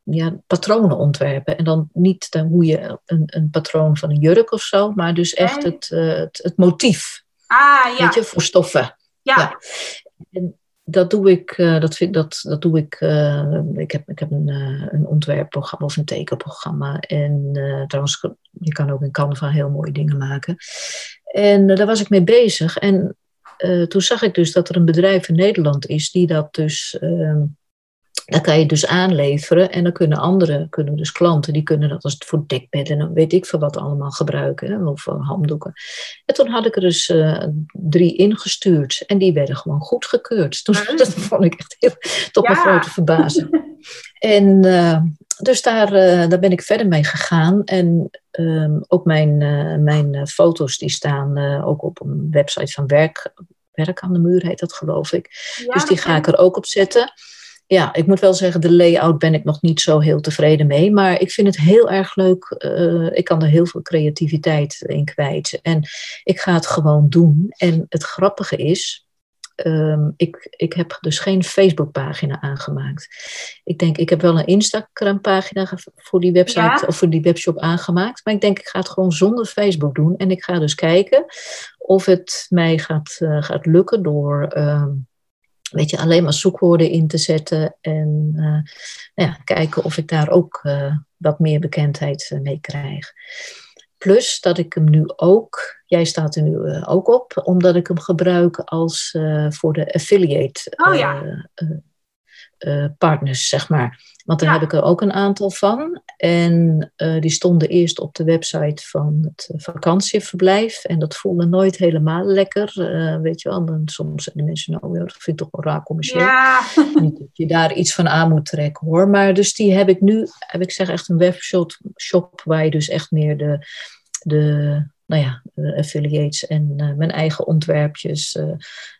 [SPEAKER 2] ja, patronen ontwerpen. En dan niet dan hoe je een, een patroon van een jurk of zo, maar dus echt het, uh, het, het, motief.
[SPEAKER 1] Ah, ja.
[SPEAKER 2] Weet je, voor stoffen.
[SPEAKER 1] Ja. ja.
[SPEAKER 2] En dat doe ik, uh, dat vind, dat, dat doe ik, uh, ik heb, ik heb een, uh, een ontwerpprogramma of een tekenprogramma. En trouwens, je kan ook in Canva heel mooie dingen maken. En daar was ik mee bezig. En toen zag ik dus dat er een bedrijf in Nederland is die dat dus ehm, dan kan je dus aanleveren en dan kunnen anderen, kunnen dus klanten, die kunnen dat als voor dekbedden en weet ik veel wat allemaal gebruiken, hè, of uh, handdoeken. En toen had ik er dus uh, drie ingestuurd en die werden gewoon goedgekeurd. Toen, (laughs) dat vond ik echt heel, tot ja. mijn grote verbazing. (laughs) En uh, dus daar, daar ben ik verder mee gegaan. En um, ook mijn, mijn foto's die staan ook op een website van Werk, Werk aan de Muur heet dat geloof ik. Ja, dus die ga ik er ook op zetten ja, ik moet wel zeggen, de layout ben ik nog niet zo heel tevreden mee. Maar ik vind het heel erg leuk. Uh, ik kan er heel veel creativiteit in kwijt. En ik ga het gewoon doen. En het grappige is, um, ik, ik heb dus geen Facebookpagina aangemaakt. Ik denk, ik heb wel een Instagram-pagina voor die website ja. of voor die webshop aangemaakt. Maar ik denk, ik ga het gewoon zonder Facebook doen. En ik ga dus kijken of het mij gaat, uh, gaat lukken door. Um, weet je, alleen maar zoekwoorden in te zetten en uh, nou ja, kijken of ik daar ook uh, wat meer bekendheid uh, mee krijg. Plus dat ik hem nu ook, jij staat er nu ook op, omdat ik hem gebruik als voor de affiliate
[SPEAKER 1] oh, ja.
[SPEAKER 2] Partners, zeg maar. Want daar ja. heb ik er ook een aantal van. En uh, die stonden eerst op de website van het vakantieverblijf. En dat voelde nooit helemaal lekker. Uh, weet je wel, dan soms zijn de mensen, nou, dat vind ik toch wel raar commercieel.
[SPEAKER 1] Ja. (laughs)
[SPEAKER 2] Niet dat je daar iets van aan moet trekken hoor. Maar dus die heb ik nu, heb ik zeg echt een webshop shop waar je dus echt meer de, de nou ja, affiliates en uh, mijn eigen ontwerpjes.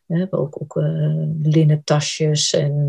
[SPEAKER 2] we hebben ook, ook linnen tasjes en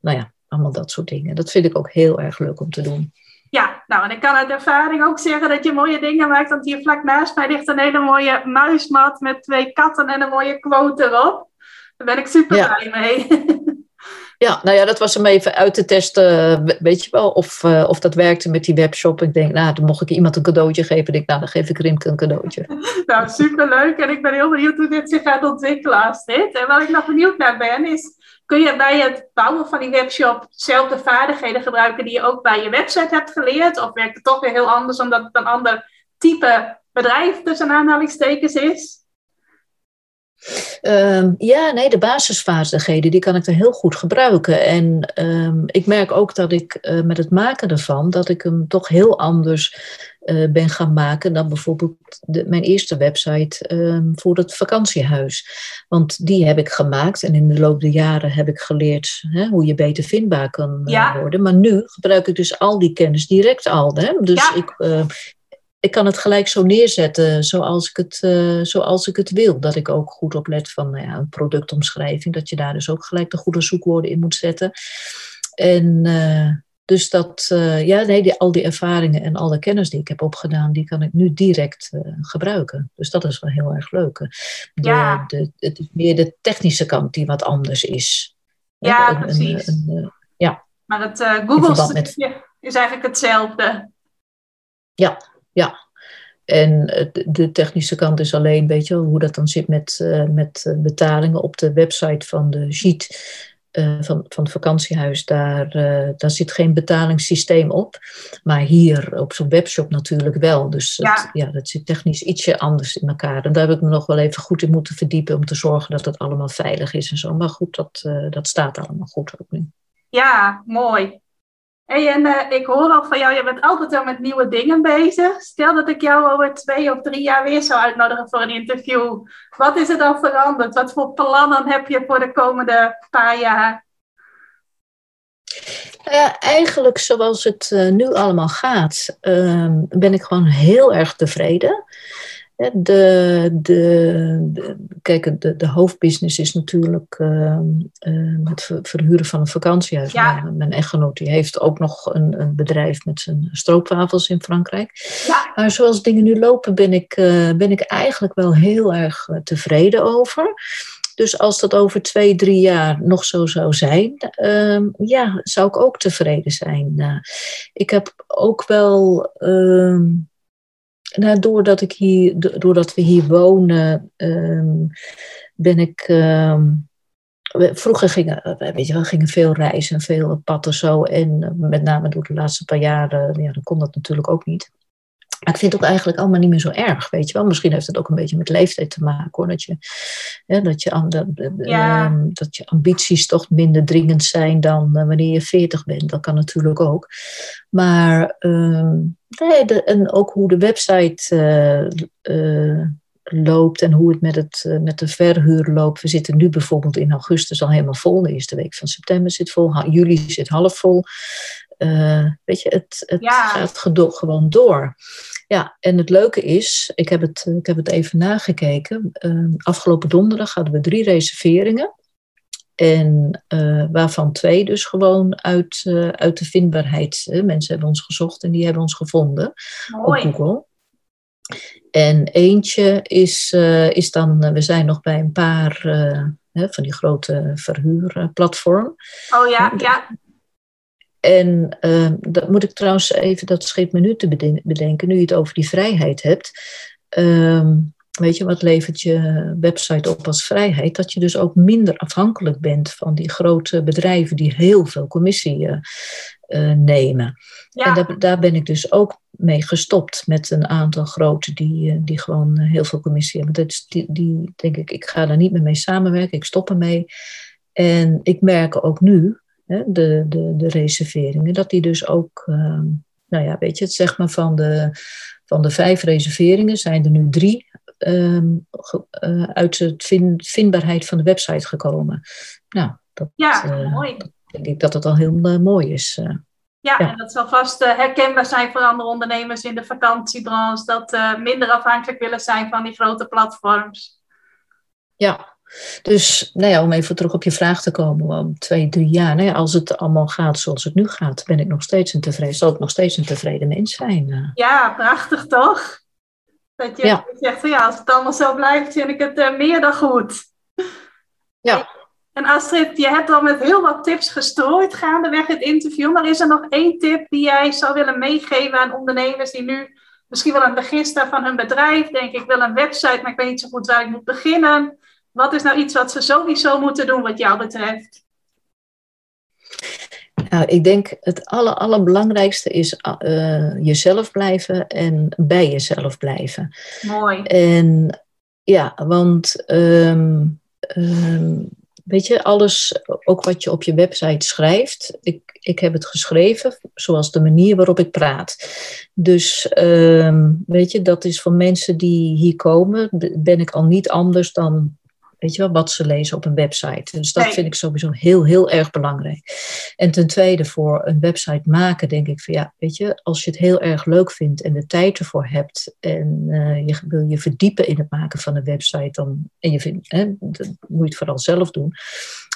[SPEAKER 2] nou ja, allemaal dat soort dingen. Dat vind ik ook heel erg leuk om te doen.
[SPEAKER 1] Ja, nou en ik kan uit ervaring ook zeggen dat je mooie dingen maakt. Want hier vlak naast mij ligt een hele mooie muismat met twee katten en een mooie quote erop. Daar ben ik super ja. blij mee. (laughs)
[SPEAKER 2] Ja, nou ja, dat was om even uit te testen, weet je wel, of, uh, of dat werkte met die webshop. Ik denk, nou, dan mocht ik iemand een cadeautje geven. Ik denk, nou, dan geef ik Rimke een cadeautje. (laughs)
[SPEAKER 1] nou, superleuk. En ik ben heel benieuwd hoe dit zich gaat ontwikkelen als dit. En waar ik nog benieuwd naar ben, is kun je bij het bouwen van die webshop dezelfde vaardigheden gebruiken die je ook bij je website hebt geleerd? Of werkt het toch weer heel anders omdat het een ander type bedrijf tussen aanhalingstekens is?
[SPEAKER 2] Um, ja, nee, de basisvaardigheden die kan ik er heel goed gebruiken. En um, ik merk ook dat ik uh, met het maken ervan, dat ik hem toch heel anders uh, ben gaan maken dan bijvoorbeeld de, mijn eerste website ehm, voor het vakantiehuis. Want die heb ik gemaakt en in de loop der jaren heb ik geleerd hè, hoe je beter vindbaar kan worden. Maar nu gebruik ik dus al die kennis direct al. Hè? Dus ik, ik kan het gelijk zo neerzetten zoals ik het, uh, zoals ik het wil. Dat ik ook goed oplet van nou ja, een productomschrijving. Dat je daar dus ook gelijk de goede zoekwoorden in moet zetten. En uh, dus dat, uh, ja, nee, die, al die ervaringen en al de kennis die ik heb opgedaan, die kan ik nu direct gebruiken. Dus dat is wel heel erg leuk. De, ja. de, het is meer de technische kant die wat anders is.
[SPEAKER 1] Ja, een, precies. Een, een, ja. Maar het Google met... is eigenlijk hetzelfde.
[SPEAKER 2] Ja, ja. En de technische kant is alleen, weet je, hoe dat dan zit met, uh, met eh, betalingen op de website van de uh, van, van het vakantiehuis. Daar, uh, daar zit geen betalingssysteem op. Maar hier op zo'n webshop natuurlijk wel. Dus ja. Het, ja, dat zit technisch ietsje anders in elkaar. En daar heb ik me nog wel even goed in moeten verdiepen om te zorgen dat het allemaal veilig is en zo. Maar goed, dat, dat staat allemaal goed ook nu.
[SPEAKER 1] Ja, mooi. Hey, en uh, ik hoor al van jou, je bent altijd wel met nieuwe dingen bezig. Stel dat ik jou over twee of drie jaar weer zou uitnodigen voor een interview. Wat is er dan veranderd? Wat voor plannen heb je voor de komende paar jaar?
[SPEAKER 2] Nou eigenlijk zoals het uh, nu allemaal gaat, uh, ben ik gewoon heel erg tevreden. De, de, de, kijk, de, de hoofdbusiness is natuurlijk uh, uh, het verhuren van een vakantiehuis. Ja. Mijn, echtgenoot die heeft ook nog een, een bedrijf met zijn stroopwafels in Frankrijk. Ja. Maar zoals dingen nu lopen, ben ik, uh, ben ik eigenlijk wel heel erg tevreden over. Dus als dat over twee, drie jaar nog zo zou zijn, ehm, ja, zou ik ook tevreden zijn. ik heb ook wel ehm, nou, doordat, ik hier, doordat we hier wonen, um, ben ik. Um, vroeger gingen, weet je wel, gingen veel reizen, veel padden zo. En eh, met name door de laatste paar jaren, ja, dan kon dat natuurlijk ook niet. Maar ik vind het ook eigenlijk allemaal niet meer zo erg, weet je wel. Misschien heeft het ook een beetje met leeftijd te maken, hoor. Dat je, dat je, ja. Ehm, dat je ambities toch minder dringend zijn dan uh, wanneer je veertig bent. Dat kan natuurlijk ook. Maar um, nee, de, en ook hoe de website uh, uh, loopt en hoe het met, het met de verhuur loopt. We zitten nu bijvoorbeeld in augustus al helemaal vol. De eerste week van september zit vol. Juli zit half vol. weet je, het, het ja. gaat gewoon door. Ja, en het leuke is, ik heb het, ik heb het even nagekeken. Uh, afgelopen donderdag hadden we drie reserveringen. En uh, waarvan twee dus gewoon uit, uh, uit de vindbaarheid. Mensen hebben ons gezocht en die hebben ons gevonden Mooi. op Google. En eentje is, uh, is dan, we zijn nog bij een paar van die grote verhuurplatform.
[SPEAKER 1] Oh ja, ja.
[SPEAKER 2] En dat moet ik trouwens even, dat scheep me nu te bedenken, nu je het over die vrijheid hebt. Uh, weet je, wat levert je website op als vrijheid? Dat je dus ook minder afhankelijk bent van die grote bedrijven die heel veel commissie uh, nemen. Ja. En daar, daar, ben ik dus ook mee gestopt met een aantal grote die, die gewoon heel veel commissie hebben. Dat is die, die denk ik, ik ga daar niet meer mee samenwerken, ik stop ermee. En ik merk ook nu, de, de, de reserveringen, dat die dus ook, ehm, nou ja, weet je, het zeg maar van de, van de vijf reserveringen zijn er nu drie ehm, eh, uit de vindbaarheid van de website gekomen. Nou, dat,
[SPEAKER 1] ja, uh, mooi.
[SPEAKER 2] denk ik dat het al heel uh, mooi is.
[SPEAKER 1] Ja, ja, en dat zal vast herkenbaar zijn voor andere ondernemers in de vakantiebranche, dat minder afhankelijk willen zijn van die grote platforms.
[SPEAKER 2] Ja, dus nou ja, om even terug op je vraag te komen, om twee, drie jaar, nou ja, als het allemaal gaat zoals het nu gaat, ben ik nog steeds een tevreden, zal ik nog steeds een tevreden mens zijn. Eh.
[SPEAKER 1] Ja, prachtig toch? Dat je ja. zegt van ja, als het allemaal zo blijft, vind ik het uh, meer dan goed.
[SPEAKER 2] Ja.
[SPEAKER 1] En Astrid, je hebt al met heel wat tips gestrooid gaandeweg het interview, maar is er nog één tip die jij zou willen meegeven aan ondernemers die nu misschien wel aan het begin staan van hun bedrijf, denk ik wil een website, maar ik weet niet zo goed waar ik moet beginnen. Wat is nou iets wat ze sowieso moeten doen wat jou betreft?
[SPEAKER 2] Nou, ik denk het aller, allerbelangrijkste is uh, jezelf blijven en bij jezelf blijven.
[SPEAKER 1] Mooi.
[SPEAKER 2] En ja, want um, um, weet je, alles, ook wat je op je website schrijft, ik, ik heb het geschreven zoals de manier waarop ik praat. Dus ehm, weet je, dat is voor mensen die hier komen, ben ik al niet anders dan Weet je wel, wat ze lezen op een website. Dus dat vind ik sowieso heel, heel erg belangrijk. En ten tweede, voor een website maken, denk ik van ja, weet je, als je het heel erg leuk vindt en de tijd ervoor hebt en uh, je wil je verdiepen in het maken van een website, dan, en je vindt, hè, dat moet je het vooral zelf doen.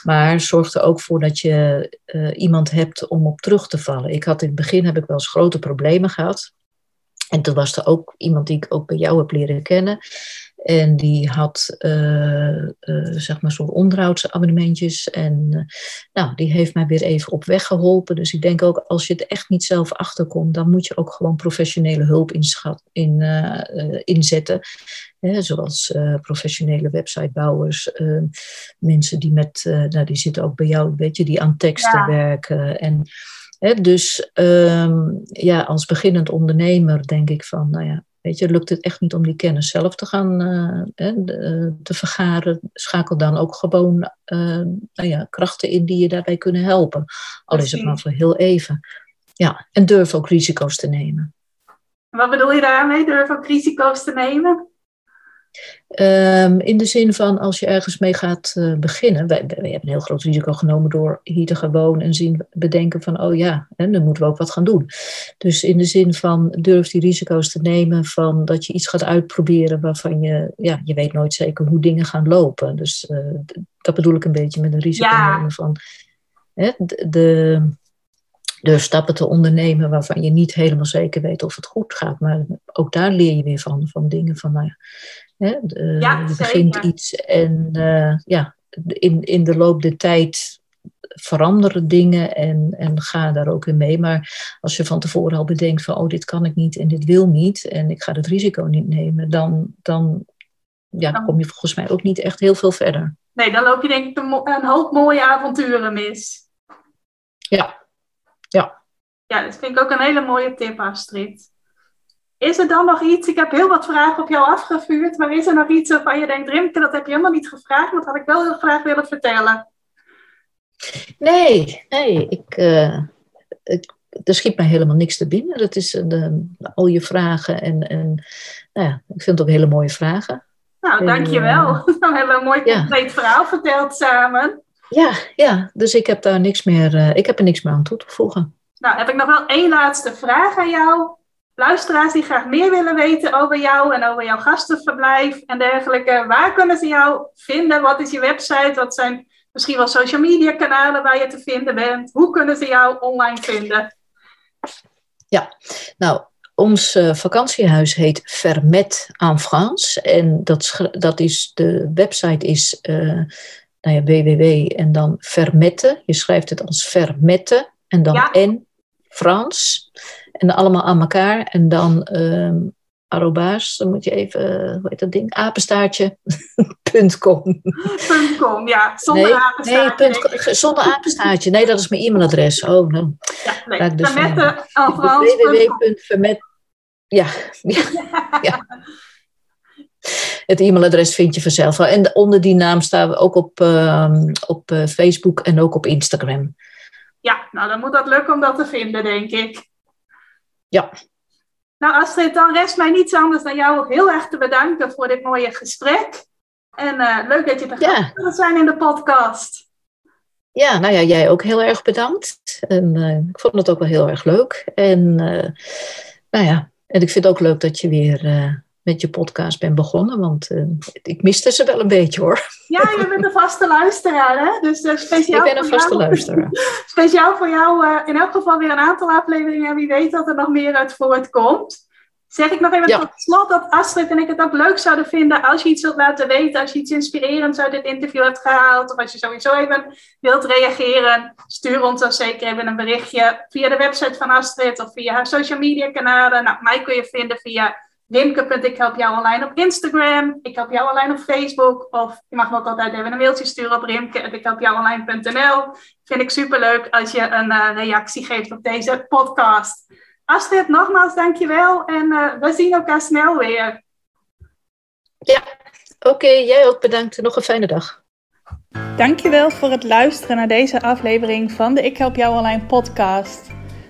[SPEAKER 2] Maar zorg er ook voor dat je uh, iemand hebt om op terug te vallen. Ik had in het begin heb ik wel eens grote problemen gehad. En toen was er ook iemand die ik ook bij jou heb leren kennen. En die had uh, uh, zeg maar soort onderhoudsabonnementjes. En uh, nou, die heeft mij weer even op weg geholpen. Dus ik denk ook, als je het echt niet zelf achterkomt, dan moet je ook gewoon professionele hulp inschat, in, inzetten. zoals professionele websitebouwers, mensen die met, nou, die zitten ook bij jou, weet je, die aan teksten werken. En dus um, ja, als beginnend ondernemer denk ik van, nou ja, weet je, lukt het echt niet om die kennis zelf te gaan uh, te vergaren, schakel dan ook gewoon uh, nou ja, krachten in die je daarbij kunnen helpen. Al is het maar voor heel even. Ja, en durf ook risico's te nemen.
[SPEAKER 1] Wat bedoel je daarmee, durf ook risico's te nemen?
[SPEAKER 2] Um, in de zin van als je ergens mee gaat uh, beginnen. Wij, wij, hebben een heel groot risico genomen door hier te gaan wonen en zien, bedenken van, oh ja, hè, dan moeten we ook wat gaan doen. Dus in de zin van durf die risico's te nemen van dat je iets gaat uitproberen waarvan je, ja, je weet nooit zeker hoe dingen gaan lopen. Dus uh, dat bedoel ik een beetje met een risico ja. nemen van hè, de, de de stappen te ondernemen waarvan je niet helemaal zeker weet of het goed gaat. Maar ook daar leer je weer van, van dingen van, nou ja, je begint iets en uh, ja, in, in de loop der tijd veranderen dingen en, en ga daar ook in mee. Maar als je van tevoren al bedenkt van, oh, dit kan ik niet en dit wil niet en ik ga het risico niet nemen, dan, dan, ja, dan kom je volgens mij ook niet echt heel veel verder.
[SPEAKER 1] Nee, dan loop je denk ik een, een hoop mooie avonturen mis.
[SPEAKER 2] Ja, ja.
[SPEAKER 1] Ja, dat vind ik ook een hele mooie tip, Astrid. Is er dan nog iets? Ik heb heel wat vragen op jou afgevuurd, maar is er nog iets waarvan je denkt, Rimke, dat heb je helemaal niet gevraagd, maar dat had ik wel heel graag willen vertellen?
[SPEAKER 2] Nee, nee, ik, uh, ik, er schiet mij helemaal niks te binnen. Dat is uh, al je vragen en, en nou ja, ik vind het ook hele mooie vragen.
[SPEAKER 1] Nou, dankjewel. Uh, Dan hebben we een mooi compleet ja. verhaal verteld samen.
[SPEAKER 2] Ja, ja, dus ik heb daar niks meer, uh, ik heb er niks meer aan toe te voegen.
[SPEAKER 1] Nou, heb ik nog wel één laatste vraag aan jou. Luisteraars die graag meer willen weten over jou en over jouw gastenverblijf en dergelijke, waar kunnen ze jou vinden? Wat is je website? Wat zijn misschien wel social media kanalen waar je te vinden bent? Hoe kunnen ze jou online vinden?
[SPEAKER 2] Ja, nou, ons uh, vakantiehuis heet Vermet en France. En dat, dat is, de website is uh, nou ja, www en dan Vermette. Je schrijft het als Vermette en dan ja. N, Frans. En allemaal aan elkaar. En dan um, arrobaas, dan moet je even, hoe heet dat ding? Apenstaartje. (laughs) .com.
[SPEAKER 1] ja. Zonder nee, apenstaartje.
[SPEAKER 2] Nee, punt, zonder apenstaartje. Nee, dat is mijn e-mailadres. Oh, nou. Ja,
[SPEAKER 1] nee. Dus Vermette Frans.
[SPEAKER 2] Ja. (laughs) ja. ja. (laughs) Het e-mailadres vind je vanzelf wel. En onder die naam staan we ook op, uh, op uh, Facebook en ook op Instagram.
[SPEAKER 1] Ja, nou dan moet dat lukken om dat te vinden, denk ik.
[SPEAKER 2] Ja.
[SPEAKER 1] Nou Astrid, dan rest mij niets anders dan jou heel erg te bedanken voor dit mooie gesprek. En uh, leuk dat je er ja. zijn in de podcast.
[SPEAKER 2] Ja, nou ja, jij ook heel erg bedankt. En uh, ik vond het ook wel heel erg leuk. En uh, nou ja, en ik vind het ook leuk dat je weer met je podcast ben begonnen, want uh, ik miste ze wel een beetje hoor.
[SPEAKER 1] Ja, je bent een vaste luisteraar, hè? Dus uh, speciaal
[SPEAKER 2] ik ben een vaste
[SPEAKER 1] jou,
[SPEAKER 2] luisteraar. (laughs)
[SPEAKER 1] speciaal voor jou uh, in elk geval weer een aantal afleveringen. Wie weet dat er nog meer uit voortkomt. Zeg ik nog even ja. tot slot dat Astrid en ik het ook leuk zouden vinden als je iets wilt laten weten, als je iets inspirerends uit dit interview hebt gehaald, of als je sowieso even wilt reageren, stuur ons dan zeker even een berichtje via de website van Astrid of via haar social media kanalen. Nou, mij kun je vinden via Rimke.ik help jou online op Instagram. Ik help jou online op Facebook. Of je mag me ook altijd even een mailtje sturen op rimke.ikhelpjouonline.nl. Vind ik superleuk als je een uh, reactie geeft op deze podcast. Astrid, nogmaals dankjewel. En uh, we zien elkaar snel weer.
[SPEAKER 2] Ja, oké. Okay, jij ook bedankt. Nog een fijne dag.
[SPEAKER 1] Dankjewel voor het luisteren naar deze aflevering van de Ik Help Jou Online podcast.